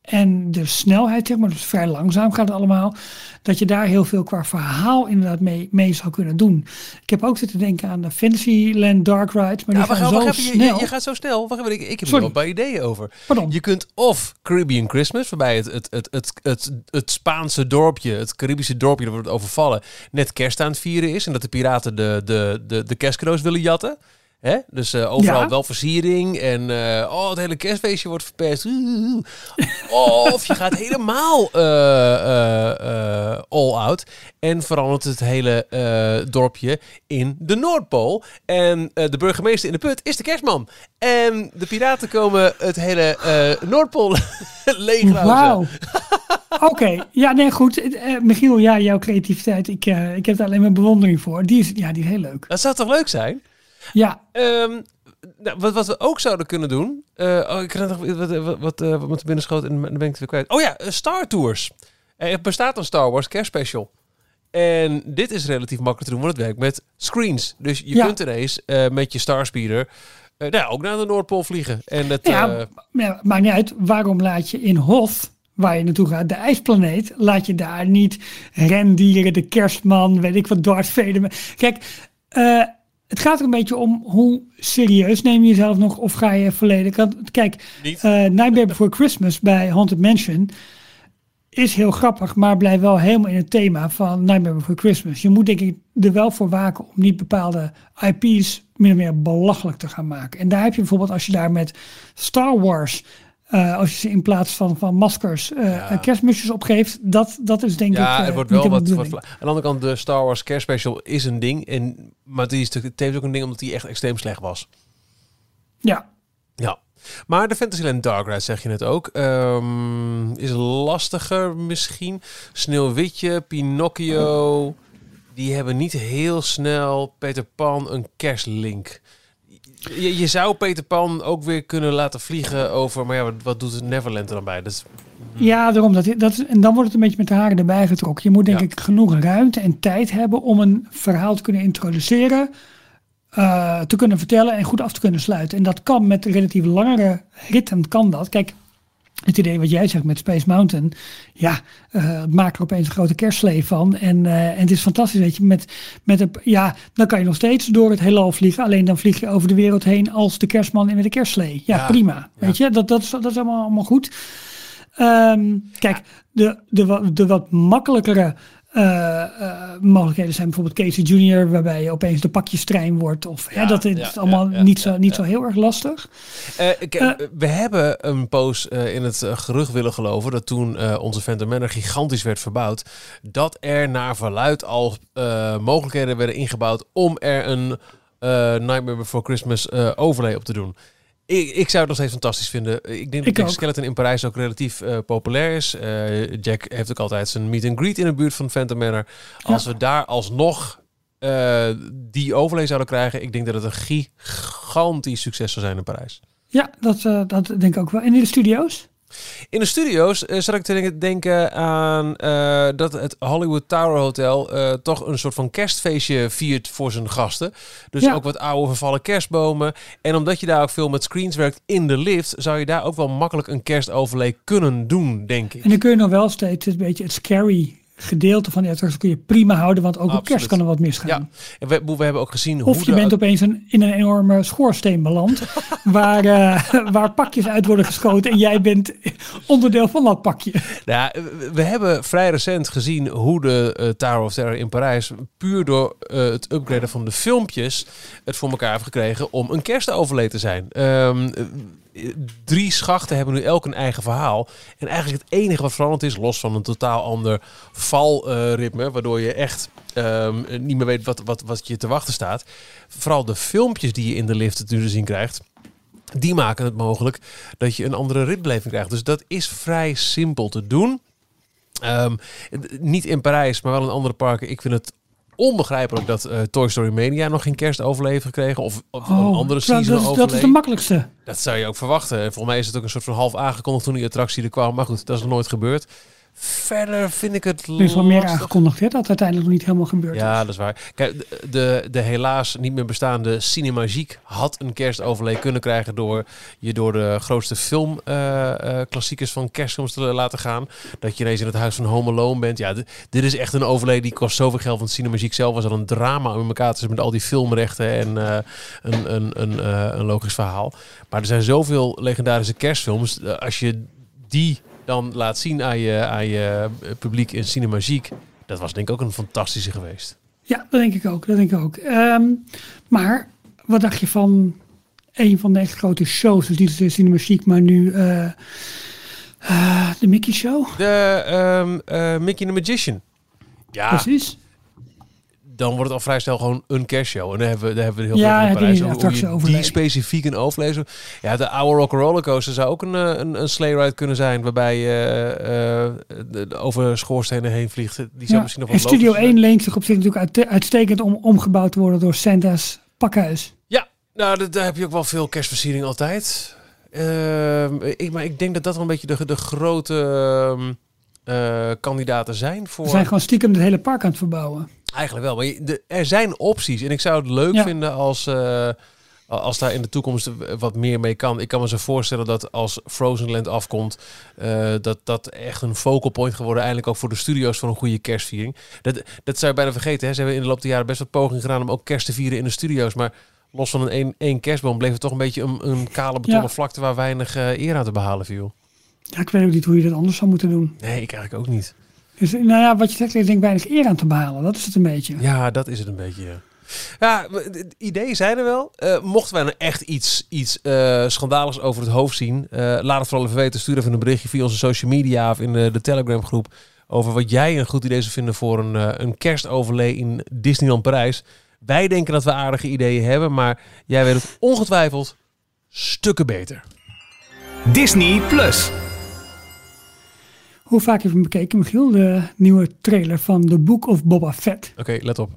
en de snelheid, zeg maar, dus vrij langzaam gaat het allemaal, dat je daar heel veel qua verhaal inderdaad mee, mee zou kunnen doen. Ik heb ook zitten denken aan de Fantasyland Dark Rides, maar Ja, die gaan zo. Je, snel. je, je gaat zo snel. Wacht even, ik, ik heb er wel een paar ideeën over. Pardon. Je kunt of Caribbean Christmas, waarbij het, het, het, het, het, het Spaanse dorpje, het Caribische dorpje dat wordt overvallen, net kerst aan het vieren is. En dat de piraten de, de, de, de kerstcadeaus willen jatten. Hè? Dus eh, overal Ja. wel versiering en eh, oh, het hele kerstfeestje wordt verpest. Oeh. Of je gaat helemaal eh, all out en verandert het hele dorpje in de Noordpool. En de burgemeester in de put is de kerstman. En de piraten komen het hele Noordpool *laughs* leegruizen. Wauw. Oké, ja, nee, goed. Michiel, ja, jouw creativiteit, ik, ik heb daar alleen maar bewondering voor. Die is, ja, die is heel leuk. Dat zou toch leuk zijn? Ja, Ehm, nou, wat, wat we ook zouden kunnen doen. eh, oh, ik nog wat, wat, wat, eh, wat me te binnen schoot en dan ben ik het weer kwijt. Oh ja, eh, Star Tours. Er bestaat een Star Wars kerstspecial. En dit is relatief makkelijk te doen, want het werkt met screens. Dus je Ja. kunt ineens met je Starspeeder eh nou, ook naar de Noordpool vliegen. En dat, ja, maar ja, maakt niet uit. Waarom laat je in Hoth, waar je naartoe gaat, de ijsplaneet, laat je daar niet rendieren, de kerstman, weet ik wat, Darth Vader. Kijk, eh, het gaat er een beetje om hoe serieus neem je jezelf nog of ga je volledig... Kijk, Niet. eh Nightmare Before Christmas bij Haunted Mansion is heel grappig, maar blijft wel helemaal in het thema van Nightmare Before Christmas. Je moet denk ik er wel voor waken om niet bepaalde IP's min of meer belachelijk te gaan maken. En daar heb je bijvoorbeeld als je daar met Star Wars, eh, als je ze in plaats van, van maskers eh Ja. kerstmusjes opgeeft, dat, dat is denk ik ja, eh, het wordt wel wat, Aan de andere kant, de Star Wars kerstspecial is een ding. En, maar die is, het heeft ook een ding omdat die echt extreem slecht was. Ja, Ja. Maar de Fantasyland Dark Ride, zeg je net ook, ehm, is lastiger misschien. Sneeuwwitje, Pinocchio, die hebben niet heel snel Peter Pan een kerstlink. Je, je zou Peter Pan ook weer kunnen laten vliegen over, maar ja, wat, wat doet Neverland er dan bij? Is, Ja, daarom. Dat, dat, en dan wordt het een beetje met de haren erbij getrokken. Je moet denk Ja. ik genoeg ruimte en tijd hebben om een verhaal te kunnen introduceren, eh, te kunnen vertellen en goed af te kunnen sluiten. En dat kan met relatief langere ritten, kan dat. Kijk, het idee wat jij zegt met Space Mountain, ja, eh maak er opeens een grote kerstslee van. En, eh, en het is fantastisch, weet je, met, met een, ja, dan kan je nog steeds door het heelal vliegen. Alleen dan vlieg je over de wereld heen als de kerstman en met de kerstslee. Ja, Ja, prima. Weet je, dat, dat, is, dat is allemaal, allemaal goed. Ehm, kijk, de, de, de wat makkelijkere eh, eh, mogelijkheden zijn bijvoorbeeld Casey Junior, waarbij je opeens de pakjestrein wordt. Of hè, dat is ja, allemaal ja, niet, zo, niet zo heel erg lastig. Eh, ik- we hebben een poos in het gerucht willen geloven dat toen onze Phantom Manor gigantisch werd verbouwd, dat er naar verluid al mogelijkheden werden ingebouwd om er een Nightmare Before Christmas overlay op te doen. Ik, ik zou het nog steeds fantastisch vinden. Ik denk Ik dat ook. Skeleton in Parijs ook relatief eh, populair is. Eh, Jack heeft ook altijd zijn meet and greet in de buurt van Phantom Manor. Als we daar alsnog eh, die overlay zouden krijgen, ik denk dat het een gigantisch succes zou zijn in Parijs. Ja, dat, dat denk ik ook wel. En in de studio's? In de studio's eh, zat ik te denken- aan eh, dat het Hollywood Tower Hotel eh, toch een soort van kerstfeestje viert voor zijn gasten. Dus Ja. ook wat oude vervallen kerstbomen. En omdat je daar ook veel met screens werkt in de lift, zou je daar ook wel makkelijk een kerstoverlay kunnen doen, denk ik. En dan kun je nog wel steeds een beetje het scary gedeelte van die attractie kun je prima houden, want ook op kerst kan er wat misgaan. Ja, en we, we hebben ook gezien Of hoe je de- bent opeens een, in een enorme schoorsteen beland, *laughs* waar, eh, waar pakjes uit worden geschoten en jij bent onderdeel van dat pakje. Ja, we- hebben vrij recent gezien hoe de eh, Tower of Terror in Parijs puur door eh, het upgraden van de filmpjes het voor elkaar heeft gekregen om een kerstoverlay te zijn. Ehm, eh, drie schachten hebben nu elk een eigen verhaal. En eigenlijk het enige wat veranderd is, los van een totaal ander valritme, waardoor je echt ehm, niet meer weet wat, wat, wat je te wachten staat. Vooral de filmpjes die je in de lift te zien krijgt. Die maken het mogelijk dat je een andere ritbeleving krijgt. Dus dat is vrij simpel te doen. Ehm, niet in Parijs, maar wel in andere parken. Ik vind het onbegrijpelijk dat eh, Toy Story Mania nog geen kerstoverlay heeft gekregen. Of, of een andere Oh, terwijl season dat, dat is de makkelijkste. Dat zou je ook verwachten. En volgens mij is het ook een soort van half aangekondigd toen die attractie er kwam. Maar goed, dat is nog nooit gebeurd. Verder vind ik het Er is wel meer aangekondigd, hè, dat uiteindelijk nog niet helemaal gebeurd is. Ja, dat is waar. Kijk, de, de, helaas niet meer bestaande Cinemagique had een kerstoverlay kunnen krijgen door je door de grootste filmklassiekers van kerstfilms te laten gaan. Dat je ineens in het huis van Home Alone bent. Ja, dit, is echt een overlay die kost zoveel geld. Want Cinemagique zelf was al een drama om in elkaar te met al die filmrechten en eh, een, een, een, eh, een logisch verhaal. Maar er zijn zoveel legendarische kerstfilms. Eh, Als je die dan laat zien aan je, aan je publiek in Cinemagique. Dat was denk ik ook een fantastische geweest. Ja, dat denk ik ook. Dat denk ik ook. Ehm, maar wat dacht je van een van de echt grote shows? Dus niet de Cinema Chic, maar nu eh, eh, de Mickey Show. De ehm, eh, Mickey the Magician. Ja, Precies. Dan wordt het al vrij snel gewoon een kerstshow. En daar hebben we, daar hebben we heel Ja, veel in Parijs die over attractie die specifiek een overlezen. Ja, de oude Rock Roller Coaster zou ook een, eh, een, een sleigh ride kunnen zijn. Waarbij je eh, eh, de- over schoorstenen heen vliegt. Die zou Ja. misschien nog En wel Studio logisch zijn. 1 leent zich op zich natuurlijk uit, uitstekend om omgebouwd te worden door Santa's pakhuis. Ja, nou, daar heb je ook wel veel kerstversiering altijd. Ehm, ik, maar ik denk dat dat wel een beetje de, de grote ehm, eh, kandidaten zijn voor... We zijn gewoon stiekem het hele park aan het verbouwen. Eigenlijk wel, maar je- de, er zijn opties. En ik zou het leuk Ja. vinden als, eh, als daar in de toekomst wat meer mee kan. Ik kan me zo voorstellen dat als Frozen Land afkomt, eh, dat dat echt een focal point geworden. Eindelijk ook voor de studio's voor een goede kerstviering. Dat, dat zou je bijna vergeten. Hè? Ze hebben in de loop der jaren best wat pogingen gedaan om ook kerst te vieren in de studio's. Maar los van een één, één kerstboom bleef het toch een beetje een, een kale betonnen Ja. vlakte waar weinig eh, eer aan te behalen viel. Ja, ik weet ook niet hoe je dat anders zou moeten doen. Nee, ik eigenlijk ook niet. Dus nou ja, wat je zegt, er is denk ik weinig eer aan te behalen. Dat is het een beetje. Ja, dat is het een beetje. Ja, ja zijn er wel. Eh, mochten wij nou echt iets, iets eh, schandaligs over het hoofd zien, eh, laat het vooral even weten. Stuur even een berichtje via onze social media of in de, de Telegram groep over wat jij een goed idee zou vinden voor een, een kerstoverlay in Disneyland Parijs. Wij denken dat we aardige ideeën hebben, maar jij weet het ongetwijfeld stukken beter. Disney Plus. Hoe vaak heb je hem bekeken, Michiel? De nieuwe trailer van The Book of Boba Fett. Oké, let op.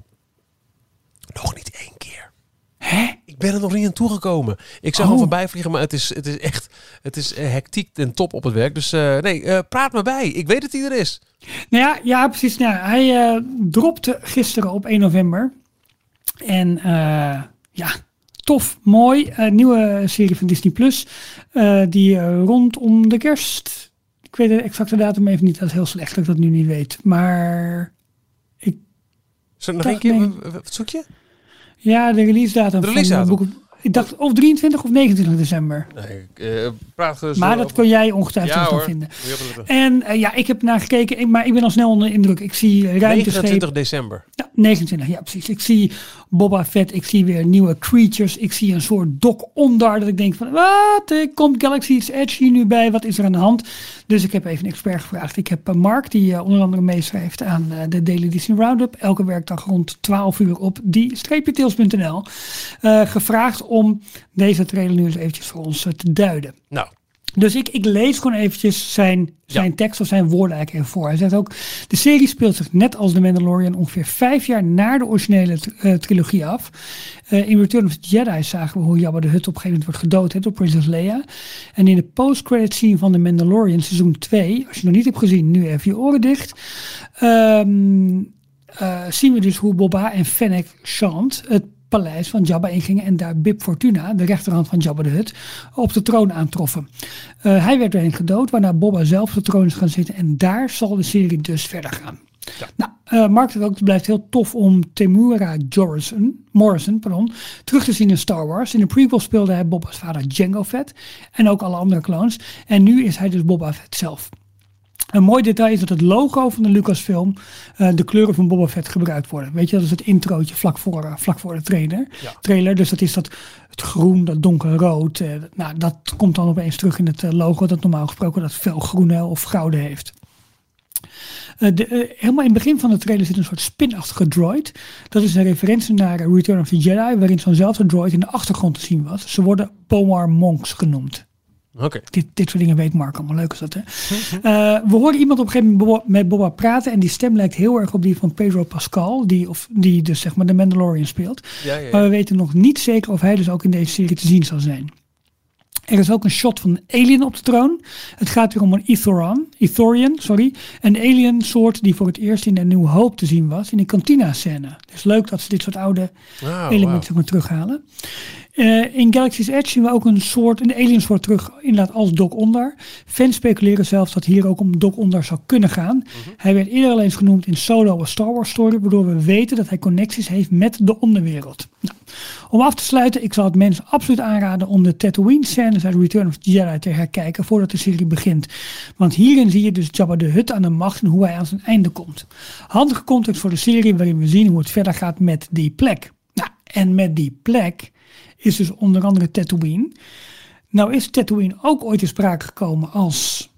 Nog niet één keer. Hè? Ik ben er nog niet aan toegekomen. Ik zou Oh. voorbij vliegen, maar het is, het is echt het is eh, hectiek ten top op het werk. Dus eh, nee, eh, praat me bij. Ik weet dat hij er is. Nou ja, ja precies. Nou, hij eh, dropte gisteren op 1 november. En ja, tof, mooi. Nieuwe serie van Disney Plus. die rondom de kerst. Ik weet de exacte datum even niet. Dat is heel slecht dat ik dat nu niet weet. Maar Zullen we nog keer? w- Wat zoek je? ja, de release datum De release van datum. of- Ik dacht of 23 of 29 december. Nee, eh, praat Maar dat kun jij ongetwijfeld Ja hoor. vinden. En eh, ja, ik heb naar gekeken, ik- maar ik ben al snel onder de indruk. Ik zie ruimteschepen. 29 december. Ja, 29, ja precies. Ik zie Boba Fett, ik zie weer nieuwe creatures. Ik zie een soort Doc Ondar dat ik denk van, wat, komt Galaxy's Edge hier nu bij? Wat is er aan de hand? Dus ik heb even een expert gevraagd. Ik heb eh, Mark, die onder andere meeschrijft aan de Daily Disney Roundup. Elke werkdag rond 12 uur op die-tails.nl. gevraagd om deze trailer nu eens eventjes voor ons eh, te duiden. Nou, Dus ik, ik lees gewoon eventjes zijn, zijn Ja. tekst of zijn woorden eigenlijk even voor. Hij zegt ook, de serie speelt zich net als The Mandalorian ongeveer vijf jaar na de originele eh, trilogie af. Eh, in Return of the Jedi zagen we hoe Jabba de Hutt op een gegeven moment wordt gedood hè, door Princess Leia. En in de post-credit scene van The Mandalorian seizoen 2, als je het nog niet hebt gezien, nu even je oren dicht. ehm, eh, zien we dus hoe Boba en Fennec Shand het paleis van Jabba ingingen en daar Bib Fortuna, de rechterhand van Jabba de Hutt, op de troon aantroffen. Eh, hij werd hen gedood, waarna Boba zelf op de troon is gaan zitten en daar zal de serie dus verder gaan. Nou, eh, Mark het blijft heel tof om Temura Morrison, Morrison pardon, terug te zien in Star Wars. In de prequel speelde hij Boba's vader Django Fett en ook alle andere clones. En nu is hij dus Boba Fett zelf. Een mooi detail is dat het logo van de Lucasfilm eh, de kleuren van Boba Fett gebruikt worden. Weet je, dat is het introotje vlak voor, eh, vlak voor de trailer. Ja. trailer. Dus dat is dat het groen, dat donkerrood. eh, nou, dat komt dan opeens terug in het logo dat normaal gesproken dat fel groene of gouden heeft. De, helemaal in het begin van de trailer zit een soort spinachtige droid. Dat is een referentie naar Return of the Jedi, waarin zo'nzelfde droid in de achtergrond te zien was. Ze worden Pomar Monks genoemd. Oké. Dit, dit soort dingen weet Mark allemaal. Leuk is dat, hè? *laughs* Eh, we horen iemand op een gegeven moment met Boba praten. En die stem lijkt heel erg op die van Pedro Pascal. Die, of, die dus zeg maar de Mandalorian speelt. Ja, ja, ja. Maar we weten nog niet zeker of hij dus ook in deze serie te zien zal zijn. Er is ook een shot van een alien op de troon. Het gaat weer om een Ethoran, Ethorian, sorry. Een alien soort die voor het eerst in een New Hope te zien was. In een kantina-scène. Dus leuk dat ze dit soort oude Ah, elementen maar, terughalen. Eh, in Galaxy's Edge zien we ook een soort, een alien soort terug, inderdaad als Doc Ondar. Fans speculeren zelfs dat hier ook om Doc Ondar zou kunnen gaan. Mhm. Hij werd eerder al eens genoemd in Solo, een Star Wars story, waardoor we weten dat hij connecties heeft met de onderwereld. Nou, om af te sluiten, ik zal het mensen absoluut aanraden om de Tatooine scènes uit Return of the Jedi te herkijken voordat de serie begint. Want hierin zie je dus Jabba de Hutt aan de macht en hoe hij aan zijn einde komt. Handige context voor de serie waarin we zien hoe het verder gaat met die plek. Nou, en met die plek is dus onder andere Tatooine. Nou is Tatooine ook ooit in sprake gekomen als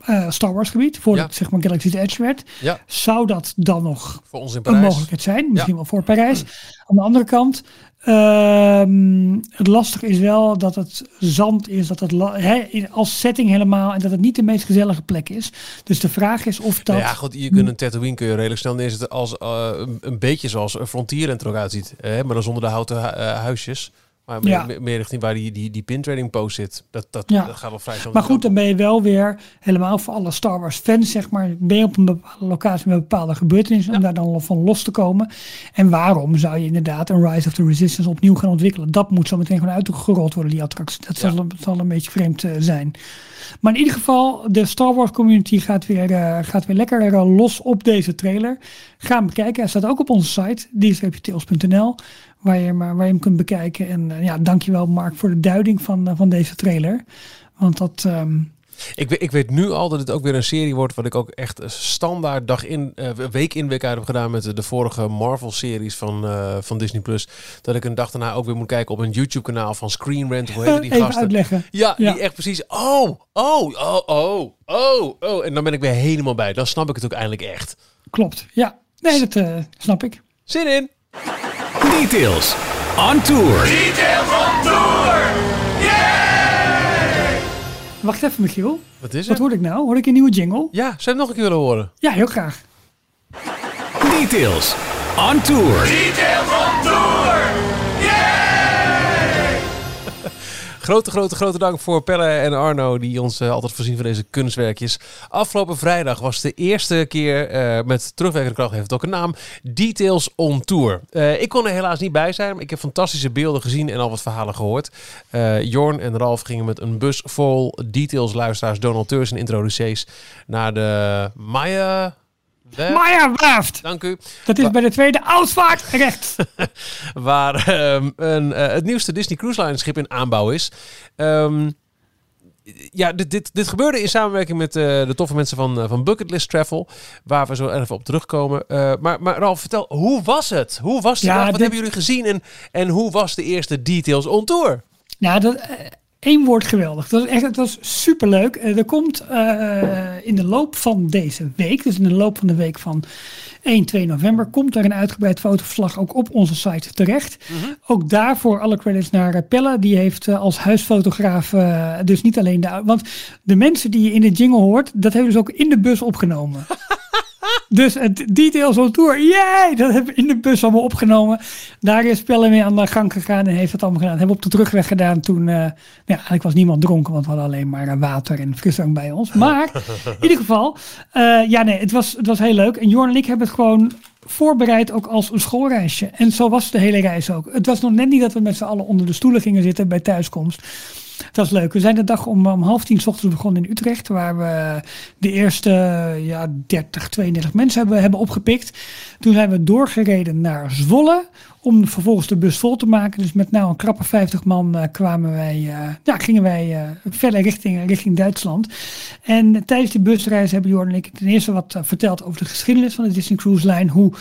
eh, Star Wars gebied, voordat Ja. het zeg maar Galaxy's Edge werd. Ja, Zou dat dan nog voor ons in een Parijs. mogelijkheid zijn? Misschien Ja. wel voor Parijs. *clears throat* Aan de andere kant, ehm, het lastige is wel dat het zand is, dat het als setting helemaal en dat het niet de meest gezellige plek is. Dus de vraag is of dat... Nou ja, goed, je kunt een Tatooine kun je redelijk snel neerzetten als eh, een, beetje zoals een Frontierland er ook uitziet. Hè? Maar dan zonder de houten eh, huisjes. Maar meer, Ja. meer- richting waar die, die, die pintrading post zit. Dat, dat, Ja. dat gaat wel vrij snel. Maar goed, dan ben je wel weer helemaal voor alle Star Wars fans, zeg maar, ben je op een bepaalde locatie met bepaalde gebeurtenissen om daar dan van los te komen. En waarom zou je inderdaad een Rise of the Resistance opnieuw gaan ontwikkelen? Dat moet zo meteen gewoon uitgerold worden, die attractie. Dat zal, zal een beetje vreemd eh, zijn. Maar in ieder geval, de Star Wars community gaat weer, eh, gaat weer lekker eh, los op deze trailer. Ga hem bekijken. Hij staat ook op onze site, die-tails.nl, waar je, hem, waar je hem kunt bekijken. En eh, ja, dankjewel Mark voor de duiding van, eh, van deze trailer. Want dat, ehm, Ik, weet, ik weet nu al dat het ook weer een serie wordt wat ik ook echt standaard dag in, eh, week in week uit heb gedaan met de, de vorige Marvel-series van, van Disney+. Plus. Dat ik een dag daarna ook weer moet kijken op een YouTube-kanaal van Screen Rant. Hoe heet die even gasten? uitleggen. Ja, Ja. die echt precies. Oh, oh, oh, oh, oh, oh. En dan ben ik weer helemaal bij. Dan snap ik het ook eindelijk echt. Klopt, ja. Nee, dat snap ik. Zin in. Details. On tour. Wacht even, Michiel. Wat is Wat er? hoorde ik nou? Hoor ik een nieuwe jingle? Ja, zou je hem nog een keer willen horen? Ja, heel graag. Details. On tour. Grote, grote, grote dank voor Pelle en Arno die ons eh, altijd voorzien van deze kunstwerkjes. Afgelopen vrijdag was de eerste keer eh, met terugwerkende kracht, heeft het ook een naam, Details on Tour. Eh, ik kon er helaas niet bij zijn, maar ik heb fantastische beelden gezien en al wat verhalen gehoord. Eh, Jorn en Ralf gingen met een bus vol Details luisteraars, donateurs en introducees naar de Maya Werft. Maya Werft. Dank u. Dat is bij de tweede Ausvaart rechts. *laughs* Waar ehm, een, eh, het nieuwste Disney Cruise Line schip in aanbouw is. Ehm, ja, dit, dit, dit gebeurde in samenwerking met eh, de toffe mensen van, uh, van Bucketlist Travel. Waar we zo even op terugkomen. Uh, maar, maar Ralf, vertel, hoe was het? Hoe was? Ja, Wat dit- hebben jullie gezien? En, en hoe was de eerste details on tour? Nou, dat, eh, één woord geweldig. Dat was echt, het was superleuk. Eh, er komt eh, in de loop van deze week, dus in de loop van de week van 1, 2 november, komt er een uitgebreid fotoverslag ook op onze site terecht. Ook daarvoor alle credits naar eh, Pelle. Die heeft als huisfotograaf dus niet alleen de... Want de mensen die je in de jingle hoort, dat hebben we dus ook in de bus opgenomen. *laughs* Dus het Details on Tour! Dat hebben we in de bus allemaal opgenomen. Daar is Pelle mee aan de gang gegaan en heeft het allemaal gedaan. Hebben we op de terugweg gedaan toen... eh ja, eigenlijk was niemand dronken, want we hadden alleen maar eh, water en frisdrank bij ons. Maar in ieder geval, eh, ja nee, het was, het was heel leuk. En Jorn en ik hebben het gewoon voorbereid ook als een schoolreisje. En zo was de hele reis ook. Het was nog net niet dat we met z'n allen onder de stoelen gingen zitten bij thuiskomst. Het was leuk. We zijn de dag om, om half tien ochtends begonnen in Utrecht. Waar we de eerste ja, 30, 32 mensen hebben, hebben opgepikt. Toen zijn we doorgereden naar Zwolle. Om vervolgens de bus vol te maken. Dus met nou een krappe 50 man eh, kwamen wij, eh, ja, gingen wij eh, verder richting, richting Duitsland. En tijdens die busreis hebben Jordan en ik ten eerste wat verteld over de geschiedenis van de Disney Cruise Line. Hoe,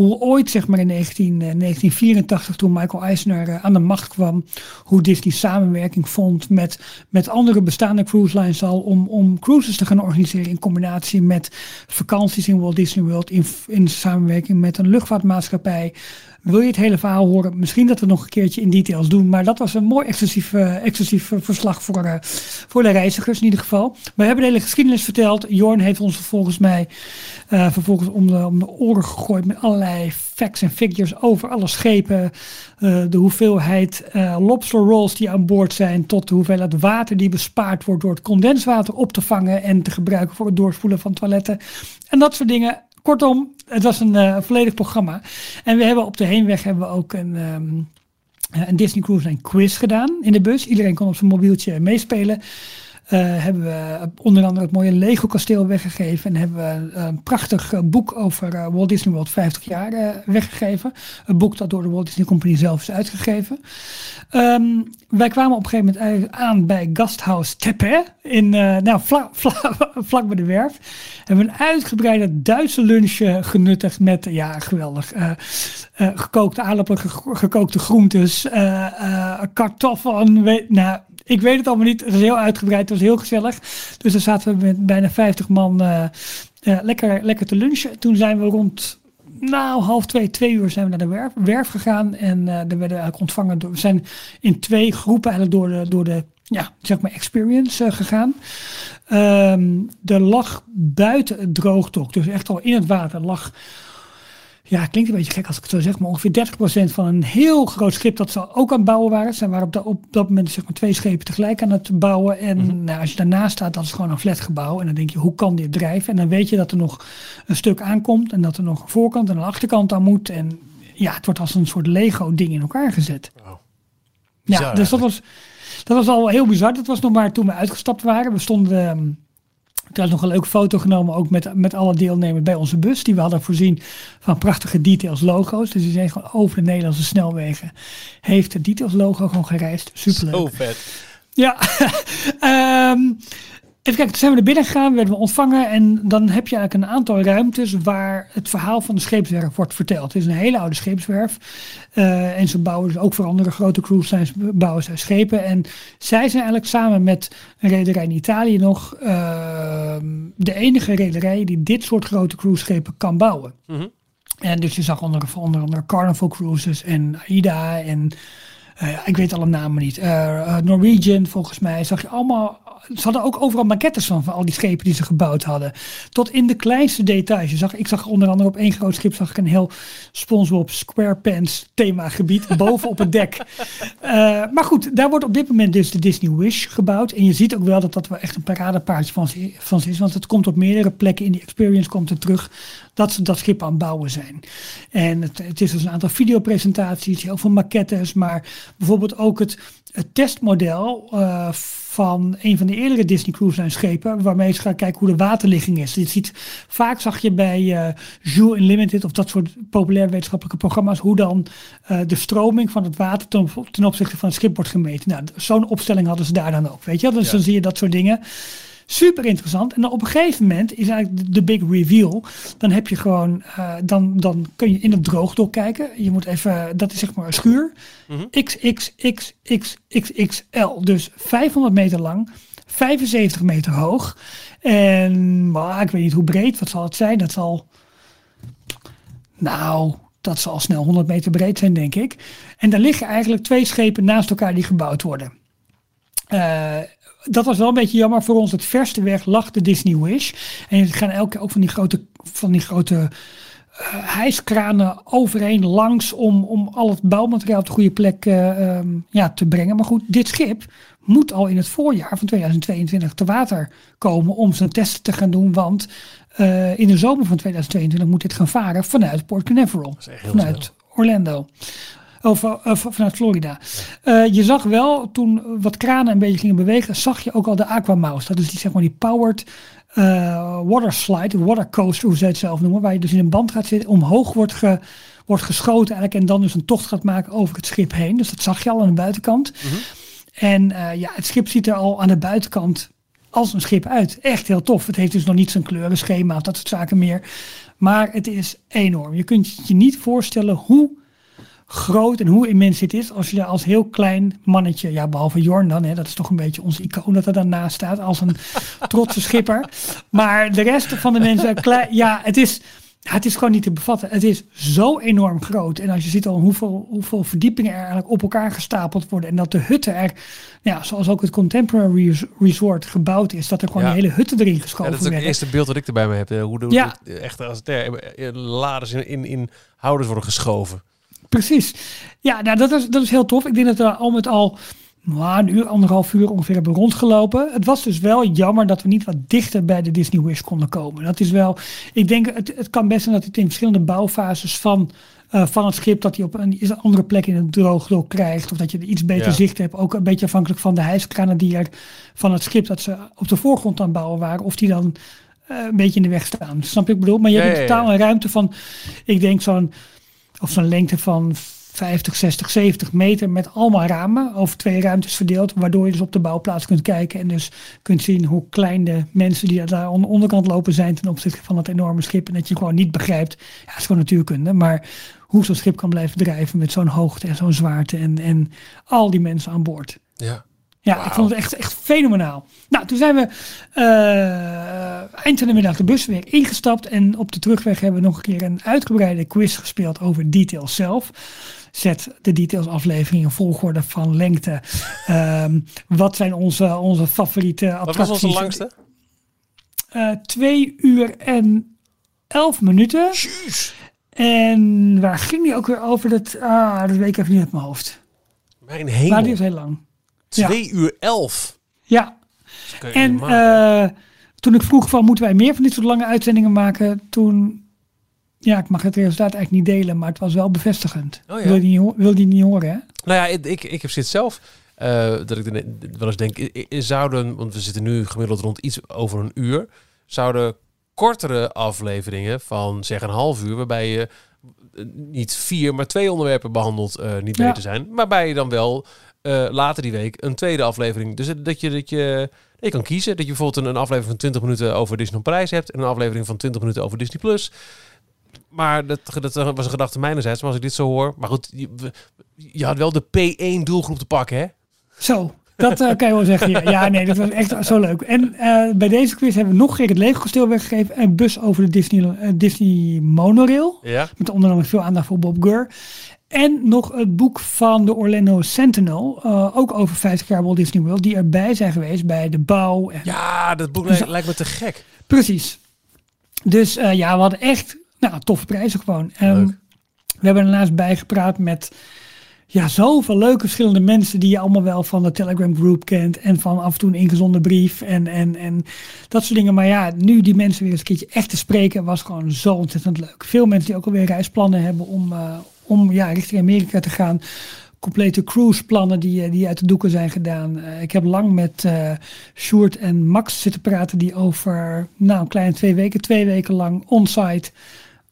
hoe ooit, zeg maar in 19, eh, 1984, toen Michael Eisner aan de macht kwam, hoe Disney samenwerking vond met, met andere bestaande cruise lines al om, om cruises te gaan organiseren in combinatie met vakanties in Walt Disney World in, in samenwerking met een luchtvaartmaatschappij. Wil je het hele verhaal horen? Misschien dat we nog een keertje in details doen. Maar dat was een mooi exclusief, eh, verslag voor, eh, voor de reizigers in ieder geval. We hebben de hele geschiedenis verteld. Jorn heeft ons volgens mij vervolgens om de, om de oren gegooid met allerlei facts en figures over alle schepen. de hoeveelheid lobster rolls die aan boord zijn. Tot de hoeveelheid water die bespaard wordt door het condenswater op te vangen. En te gebruiken voor het doorspoelen van toiletten. En dat soort dingen. Kortom, het was een eh, volledig programma. En we hebben op de heenweg hebben we ook een, ehm, eh, een Disney Cruise Line quiz gedaan in de bus. Iedereen kon op zijn mobieltje meespelen. Eh, hebben we onder andere het mooie Lego kasteel weggegeven. En hebben we een prachtig eh, boek over eh, Walt Disney World 50 jaar weggegeven. Een boek dat door de Walt Disney Company zelf is uitgegeven. Ehm, wij kwamen op een gegeven moment aan bij Gasthaus Tepe. In, nou, vla, *laughs* vla- vlak bij de werf. Hebben we een uitgebreide Duitse lunch genuttigd met, ja geweldig, gekookte aardappelen, ge- gekookte groentes, kartoffelen. Weet, nou, ik weet het allemaal niet. Het was heel uitgebreid, het was heel gezellig. Dus daar zaten we met bijna 50 man eh, eh, lekker, lekker te lunchen. Toen zijn we rond nou, half twee, twee uur zijn we naar de werf, werf gegaan. En eh daar werden we eigenlijk ontvangen door. We zijn in twee groepen eigenlijk door de, door de ja, zeg maar experience gegaan. Ehm er lag buiten het droogdok, dus echt al in het water, lag. Ja, klinkt een beetje gek als ik het zo zeg, maar ongeveer 30% van een heel groot schip dat ze ook aan het bouwen waren. Ze waren op, dat- op dat moment zeg maar twee schepen tegelijk aan het bouwen. En nou, als je daarnaast staat, dat is gewoon een flatgebouw. En dan denk je, hoe kan dit drijven? En dan weet je dat er nog een stuk aankomt en dat er nog een voorkant en een achterkant aan moet. En ja, het wordt als een soort Lego-ding in elkaar gezet. Ja, dus dat was, dat was al heel bizar. Dat was nog maar toen we uitgestapt waren. We stonden... ehm, is nog een leuke foto genomen, ook met, met alle deelnemers bij onze bus. Die we hadden voorzien van prachtige details logo's. Dus die zijn gewoon over de Nederlandse snelwegen. Heeft het details logo gewoon gereisd. Superleuk. Zo vet. Ja, *laughs* Ehm, even kijken, toen zijn we er binnen gegaan, werden we ontvangen en dan heb je eigenlijk een aantal ruimtes waar het verhaal van de scheepswerf wordt verteld. Het is een hele oude scheepswerf eh, en ze bouwen dus ook voor andere grote cruise lines bouwen zij schepen. En zij zijn eigenlijk samen met een rederij in Italië nog ehm, de enige rederij die dit soort grote cruiseschepen kan bouwen. Mhm. En dus je zag onder, onder andere Carnival Cruises en AIDA en eh, ik weet alle namen niet. Eh, Norwegian volgens mij zag je allemaal. Ze hadden ook overal maquettes van, van al die schepen die ze gebouwd hadden. Tot in de kleinste details. Je zag, ik zag onder andere op één groot schip zag ik een heel SpongeBob SquarePants themagebied *laughs* boven op het dek. Eh, maar goed, daar wordt op dit moment dus de Disney Wish gebouwd. En je ziet ook wel dat dat wel echt een paradepaardje van, ze- van ze is. Want het komt op meerdere plekken in die experience komt het terug dat ze dat schip aan het bouwen zijn. En het, het is dus een aantal videopresentaties, heel veel maquettes, maar bijvoorbeeld ook het, het testmodel uh, van een van de eerdere Disney Cruise Line schepen, waarmee ze gaan kijken hoe de waterligging is. Je ziet, vaak zag je bij uh, Jules Unlimited of dat soort populaire wetenschappelijke programma's, hoe dan uh, de stroming van het water ten, ten, opzichte van het schip wordt gemeten. Nou, zo'n opstelling hadden ze daar dan ook, weet je. Dus ja. dan zie je dat soort dingen. Super interessant. En dan op een gegeven moment is eigenlijk de big reveal. Dan heb je gewoon, uh, dan, dan kun je in het droogdok kijken. Je moet even, dat is zeg maar een schuur. Mm -hmm. XXXXXXL. Dus 500 meter lang, 75 meter hoog. En maar, ik weet niet hoe breed, wat zal het zijn? Dat zal, nou, dat zal snel 100 meter breed zijn, denk ik. En daar liggen eigenlijk twee schepen naast elkaar die gebouwd worden. Uh, dat was wel een beetje jammer voor ons. Het verste weg lag de Disney Wish. En je gaan elke ook van die grote, van die grote uh, hijskranen overheen langs om, om al het bouwmateriaal op de goede plek uh, um, ja, te brengen. Maar goed, dit schip moet al in het voorjaar van 2022 te water komen om zijn testen te gaan doen. Want uh, in de zomer van 2022 moet dit gaan varen vanuit Port Canaveral. Vanuit snel. Orlando. Of uh, vanuit Florida. Uh, je zag wel, toen wat kranen een beetje gingen bewegen, zag je ook al de Aquamouse. Dat is die, zeg maar, die powered uh, water slide, water coaster, hoe ze het zelf noemen. Waar je dus in een band gaat zitten, omhoog wordt, ge, wordt geschoten eigenlijk. En dan dus een tocht gaat maken over het schip heen. Dus dat zag je al aan de buitenkant. Mm -hmm. En ja, het schip ziet er al aan de buitenkant als een schip uit. Echt heel tof. Het heeft dus nog niet zijn kleurenschema of dat soort zaken meer. Maar het is enorm. Je kunt je niet voorstellen hoe groot en hoe immens dit is als je daar als heel klein mannetje, ja behalve Jorn dan, hè, dat is toch een beetje onze icoon dat er daarnaast staat als een *laughs* trotse schipper. Maar de rest van de mensen, klein, ja het is, het is gewoon niet te bevatten. Het is zo enorm groot. En als je ziet al hoeveel, hoeveel verdiepingen er eigenlijk op elkaar gestapeld worden. En dat de hutten er, ja, zoals ook het Contemporary Resort gebouwd is, dat er gewoon Ja. die hele hutten erin geschoven Ja, dat is ook het eerste beeld dat ik erbij me heb. Hoe de, Ja. de- echt als het er laders in, in, in houders worden geschoven. Precies. Ja, nou, dat, is, dat is heel tof. Ik denk dat we al met al nou, een uur, anderhalf uur ongeveer hebben rondgelopen. Het was dus wel jammer dat we niet wat dichter bij de Disney Wish konden komen. Dat is wel, ik denk, het, het kan best zijn dat het in verschillende bouwfases van, eh, van het schip, dat hij op een, is een andere plek in het droogdok krijgt. Of dat je er iets beter Ja. zicht hebt. Ook een beetje afhankelijk van de hijskranen die er van het schip dat ze op de voorgrond aan het bouwen waren. Of die dan eh, een beetje in de weg staan. Snap je ik bedoel? Maar je Ja, hebt ja, totaal een ruimte van, ik denk zo'n of zo'n lengte van 50, 60, 70 meter met allemaal ramen over twee ruimtes verdeeld, waardoor je dus op de bouwplaats kunt kijken en dus kunt zien hoe klein de mensen die daar aan de onderkant lopen zijn ten opzichte van dat enorme schip en dat je gewoon niet begrijpt, ja, het is gewoon natuurkunde, maar hoe zo'n schip kan blijven drijven met zo'n hoogte en zo'n zwaarte en, en al die mensen aan boord. Ja. Ja, ik vond het echt, echt fenomenaal. Nou, toen zijn we eh, eind van de middag de bus weer ingestapt. En op de terugweg hebben we nog een keer een uitgebreide quiz gespeeld over details zelf. Zet de details aflevering in volgorde van lengte. Ehm, wat zijn onze, onze favoriete Wat attracties? was onze langste? Eh, twee uur en elf minuten. En waar ging die ook weer over? Dat, ah, dat weet ik even niet uit mijn hoofd. Mijn Maar hemel. die is heel lang. Ja. 2 uur 11. Ja, En eh, toen ik vroeg van moeten wij meer van dit soort lange uitzendingen maken, toen, ja, ik mag het resultaat eigenlijk niet delen, maar het was wel bevestigend. Oh ja. wil, je niet, wil je niet horen, hè? Nou ja, ik, ik, ik heb zit zelf. eh, dat ik wel eens denk, zouden, want we zitten nu gemiddeld rond iets over een uur, zouden kortere afleveringen van zeg een half uur, waarbij je eh, niet vier, maar twee onderwerpen behandelt, eh, niet Ja. beter zijn. Waarbij je dan wel eh, later die week een tweede aflevering. Dus dat je, dat je, je kan kiezen. Dat je bijvoorbeeld een, een aflevering van 20 minuten over Disney Parijs hebt en een aflevering van 20 minuten over Disney Plus. Maar dat, dat was een gedachte mijnerzijds. Maar als ik dit zo hoor. Maar goed, je, had wel de P1 doelgroep te pakken, hè? Zo, dat eh, kan je wel zeggen. Ja. ja, nee, dat was echt zo leuk. En eh, bij deze quiz hebben we nog keer het Lego kasteel weggegeven. Een bus over de Disney, Disney monorail. Ja. Met onder andere veel aandacht voor Bob Gurr. En nog het boek van de Orlando Sentinel. eh, ook over 50 jaar Walt Disney World. Die erbij zijn geweest bij de bouw. En Ja, dat boek Dus- lijkt, lijkt me te gek. Precies. Dus eh, ja, we hadden echt nou, toffe prijzen gewoon. Leuk. we hebben ernaast bijgepraat met ja, zoveel leuke verschillende mensen die je allemaal wel van de Telegram group kent. En van af en toe een ingezonden brief en, en, en dat soort dingen. Maar ja, nu die mensen weer eens een keertje echt te spreken was gewoon zo ontzettend leuk. Veel mensen die ook alweer reisplannen hebben om, eh, om ja, richting Amerika te gaan. complete cruiseplannen die, die uit de doeken zijn gedaan. ik heb lang met uh, Sjoerd en Max zitten praten die over nou, een kleine twee weken, twee weken lang onsite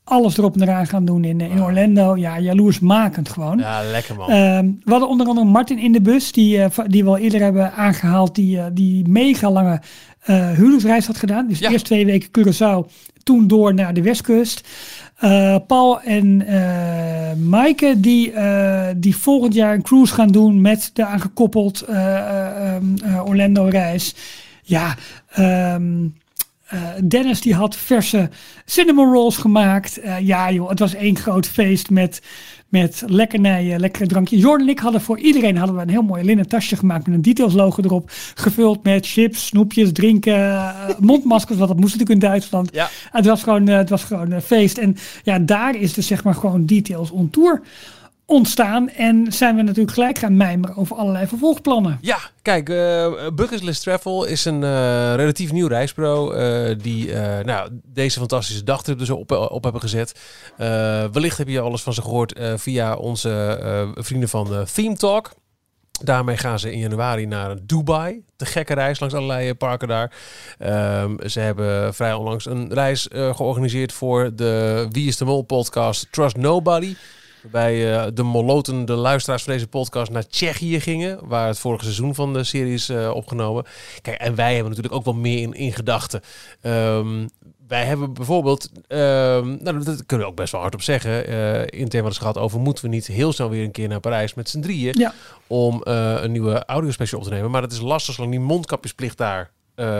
alles erop en eraan gaan doen in, in Orlando. Ja, jaloersmakend gewoon. Ja, lekker man. Uh, we hadden onder andere Martin in de bus, die, die we al eerder hebben aangehaald, die, die mega lange huwelijksreis had gedaan. Dus ja. eerst twee weken Curaçao, toen door naar de westkust. Paul en Maaike, die, die volgend jaar een cruise gaan doen met de aangekoppeld Orlando-reis. Ja, um, uh, Dennis die had verse cinnamon rolls gemaakt. Uh, ja joh, het was één groot feest met, met lekkernijen, lekkere drankjes. Jordan en ik hadden voor iedereen hadden we een heel mooi linnen tasje gemaakt met een details logo erop. Gevuld met chips, snoepjes, drinken, uh, mondmaskers, want dat moest natuurlijk in Duitsland. Ja. Het was gewoon, het was gewoon een feest. En ja, daar is dus zeg maar gewoon details on tour ontstaan. En zijn we natuurlijk gelijk gaan mijmeren over allerlei vervolgplannen. Ja, kijk, uh, Bucketlist Travel is een uh, relatief nieuw reisbureau uh, die nou, deze fantastische dagtrip dus op, op hebben gezet. wellicht heb je alles van ze gehoord via onze vrienden van Theme Talk. Daarmee gaan ze in januari naar Dubai. De gekke reis langs allerlei parken daar. Um, ze hebben vrij onlangs een reis georganiseerd voor de Wie is de Mol podcast Trust Nobody. Waarbij uh, de moloten, de luisteraars van deze podcast, naar Tsjechië gingen. Waar het vorige seizoen van de serie is uh, opgenomen. Kijk, en wij hebben natuurlijk ook wel meer in, in gedachten. Um, wij hebben bijvoorbeeld, um, nou, dat kunnen we ook best wel hard op zeggen, uh, in thema is gehad over moeten we niet heel snel weer een keer naar Parijs met z'n drieën ja. om een nieuwe audiospecial op te nemen. Maar dat is lastig zolang die mondkapjesplicht daar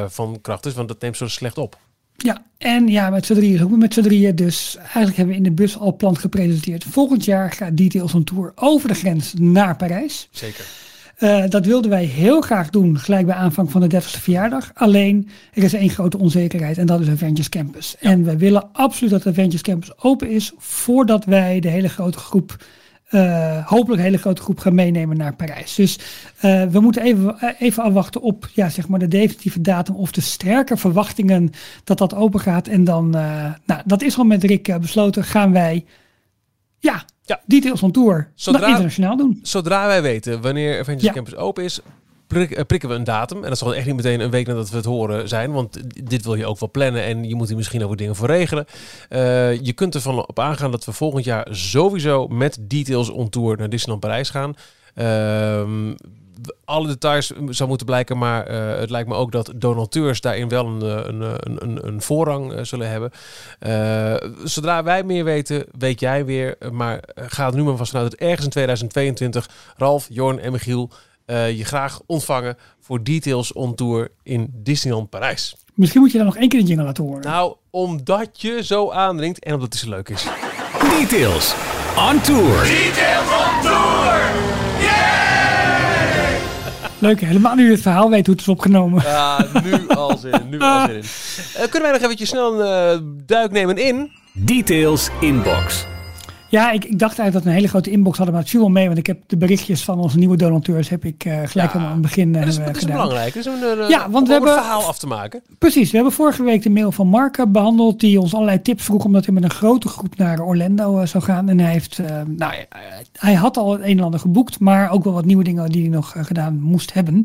van kracht is, want dat neemt zo slecht op. Ja, en ja, met z'n drieën ook met z'n drieën. Dus eigenlijk hebben we in de bus al plan gepresenteerd. Volgend jaar gaat Details on Tour over de grens naar Parijs. Zeker. Uh, dat wilden wij heel graag doen, gelijk bij aanvang van de 30ste verjaardag. Alleen, er is één grote onzekerheid en dat is Avengers Campus. Ja. En wij willen absoluut dat Avengers Campus open is voordat wij de hele grote groep uh, hopelijk een hele grote groep gaan meenemen naar Parijs. Dus uh, we moeten even, eh, even afwachten op ja, zeg maar de definitieve datum of de sterke verwachtingen dat dat open gaat. En dan, nou, dat is al met Rick besloten, gaan wij ja, ja. details van tour zodra, internationaal doen. Zodra wij weten wanneer Avengers ja. Campus open is, uh, prikken we een datum. En dat zal echt niet meteen een week nadat we het horen zijn. Want dit wil je ook wel plannen. En je moet hier misschien ook dingen voor regelen. Uh, je kunt ervan op aangaan dat we volgend jaar sowieso met details on tour naar Disneyland Parijs gaan. Uh, alle details zou moeten blijken, maar uh, het lijkt me ook dat donateurs daarin wel een, een, een, een voorrang zullen hebben. Zodra wij meer weten, weet jij weer. Maar ga er nu maar vast vanuit dat ergens in 2022 Ralf, Jorn en Michiel je graag ontvangen voor Details on Tour in Disneyland Parijs. Misschien moet je dan nog één keer een jingle laten horen. Nou, omdat je zo aandringt en omdat het zo leuk is. Details on Tour. Details on Tour! Yeah! Leuk, helemaal nu het verhaal weet hoe het is opgenomen. Ja, nu al zin, nu al zin. Uh, *laughs* kunnen wij nog eventjes snel een uh, duik nemen in... Details Inbox. Ja, ik, ik, dacht eigenlijk dat we een hele grote inbox hadden, maar het viel wel mee. Want ik heb de berichtjes van onze nieuwe donateurs heb ik uh, gelijk ja, aan het begin uh, dat is, dat is belangrijk. Dat is een, uh, ja, want we hebben, een verhaal af te maken. Precies. We hebben vorige week de mail van Mark behandeld. Die ons allerlei tips vroeg omdat hij met een grote groep naar Orlando zou gaan. En hij heeft, nou hij had al het een en ander geboekt. Maar ook wel wat nieuwe dingen die hij nog gedaan moest hebben.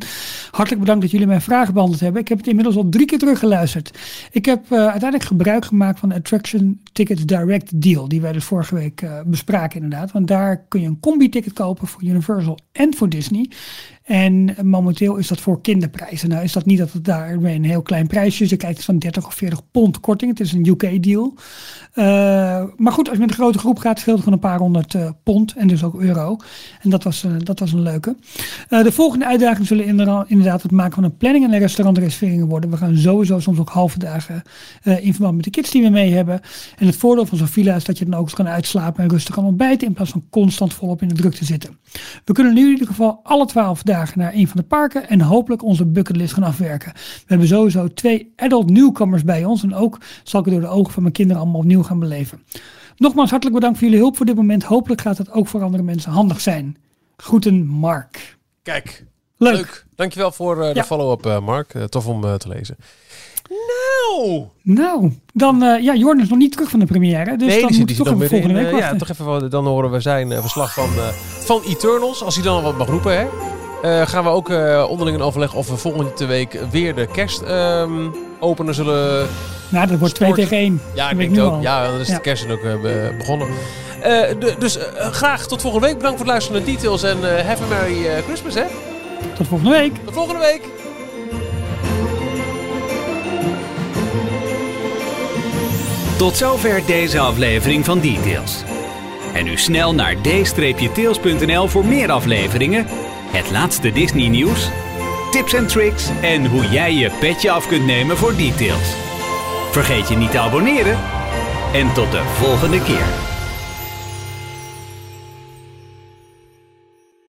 Hartelijk bedankt dat jullie mijn vragen behandeld hebben. Ik heb het inmiddels al drie keer teruggeluisterd. Ik heb uiteindelijk gebruik gemaakt van de Attraction Tickets Direct Deal. Die wij dus vorige week bespraken inderdaad. Want daar kun je een combi-ticket kopen voor Universal en voor Disney. En momenteel is dat voor kinderprijzen. Nou is dat niet dat het daar een heel klein prijsje is. Je kijkt van 30 of 40 pond korting. Het is een UK deal. Uh, maar goed, als je met een grote groep gaat, scheelt het gewoon een paar honderd uh, pond. En dus ook euro. En dat was, uh, dat was een leuke. de volgende uitdaging zullen inderdaad het maken van een planning en restaurantreserveringen worden. We gaan sowieso soms ook halve dagen in verband met de kids die we mee hebben. En het voordeel van zo'n villa is dat je dan ook kan uitslapen en rustig kan ontbijten. In plaats van constant volop in de druk te zitten. We kunnen nu in ieder geval alle twaalf dagen naar een van de parken en hopelijk onze bucketlist gaan afwerken. We hebben sowieso twee adult nieuwkomers bij ons en ook zal ik het door de ogen van mijn kinderen allemaal opnieuw gaan beleven. Nogmaals hartelijk bedankt voor jullie hulp voor dit moment. Hopelijk gaat het ook voor andere mensen handig zijn. Groeten Mark. Kijk, leuk. leuk. Dankjewel voor uh, de ja. follow-up uh, Mark. Uh, tof om te lezen. Nou! Nou, dan, eh ja, Jorn is nog niet terug van de première. Dus nee, dan moet die toch even volgende week in, eh, wachten. Ja, toch even, dan horen we zijn eh, verslag van, van Eternals. Als hij dan wat mag roepen, hè. Gaan we ook onderling in overleg of we volgende week weer de kerst ehm, openen zullen... Nou, dat wordt 2 Sport. tegen 1. Ja, ik denk het ook. al. Ja, dan is Ja. de kerst ook be- begonnen. De- dus graag tot volgende week. Bedankt voor het luisteren naar Details. En have a Merry Christmas, hè. Tot volgende week. Tot volgende week. Tot zover deze aflevering van Details. En nu snel naar d-tails.nl voor meer afleveringen, het laatste Disney nieuws, tips en tricks en hoe jij je petje af kunt nemen voor Details. Vergeet je niet te abonneren en tot de volgende keer.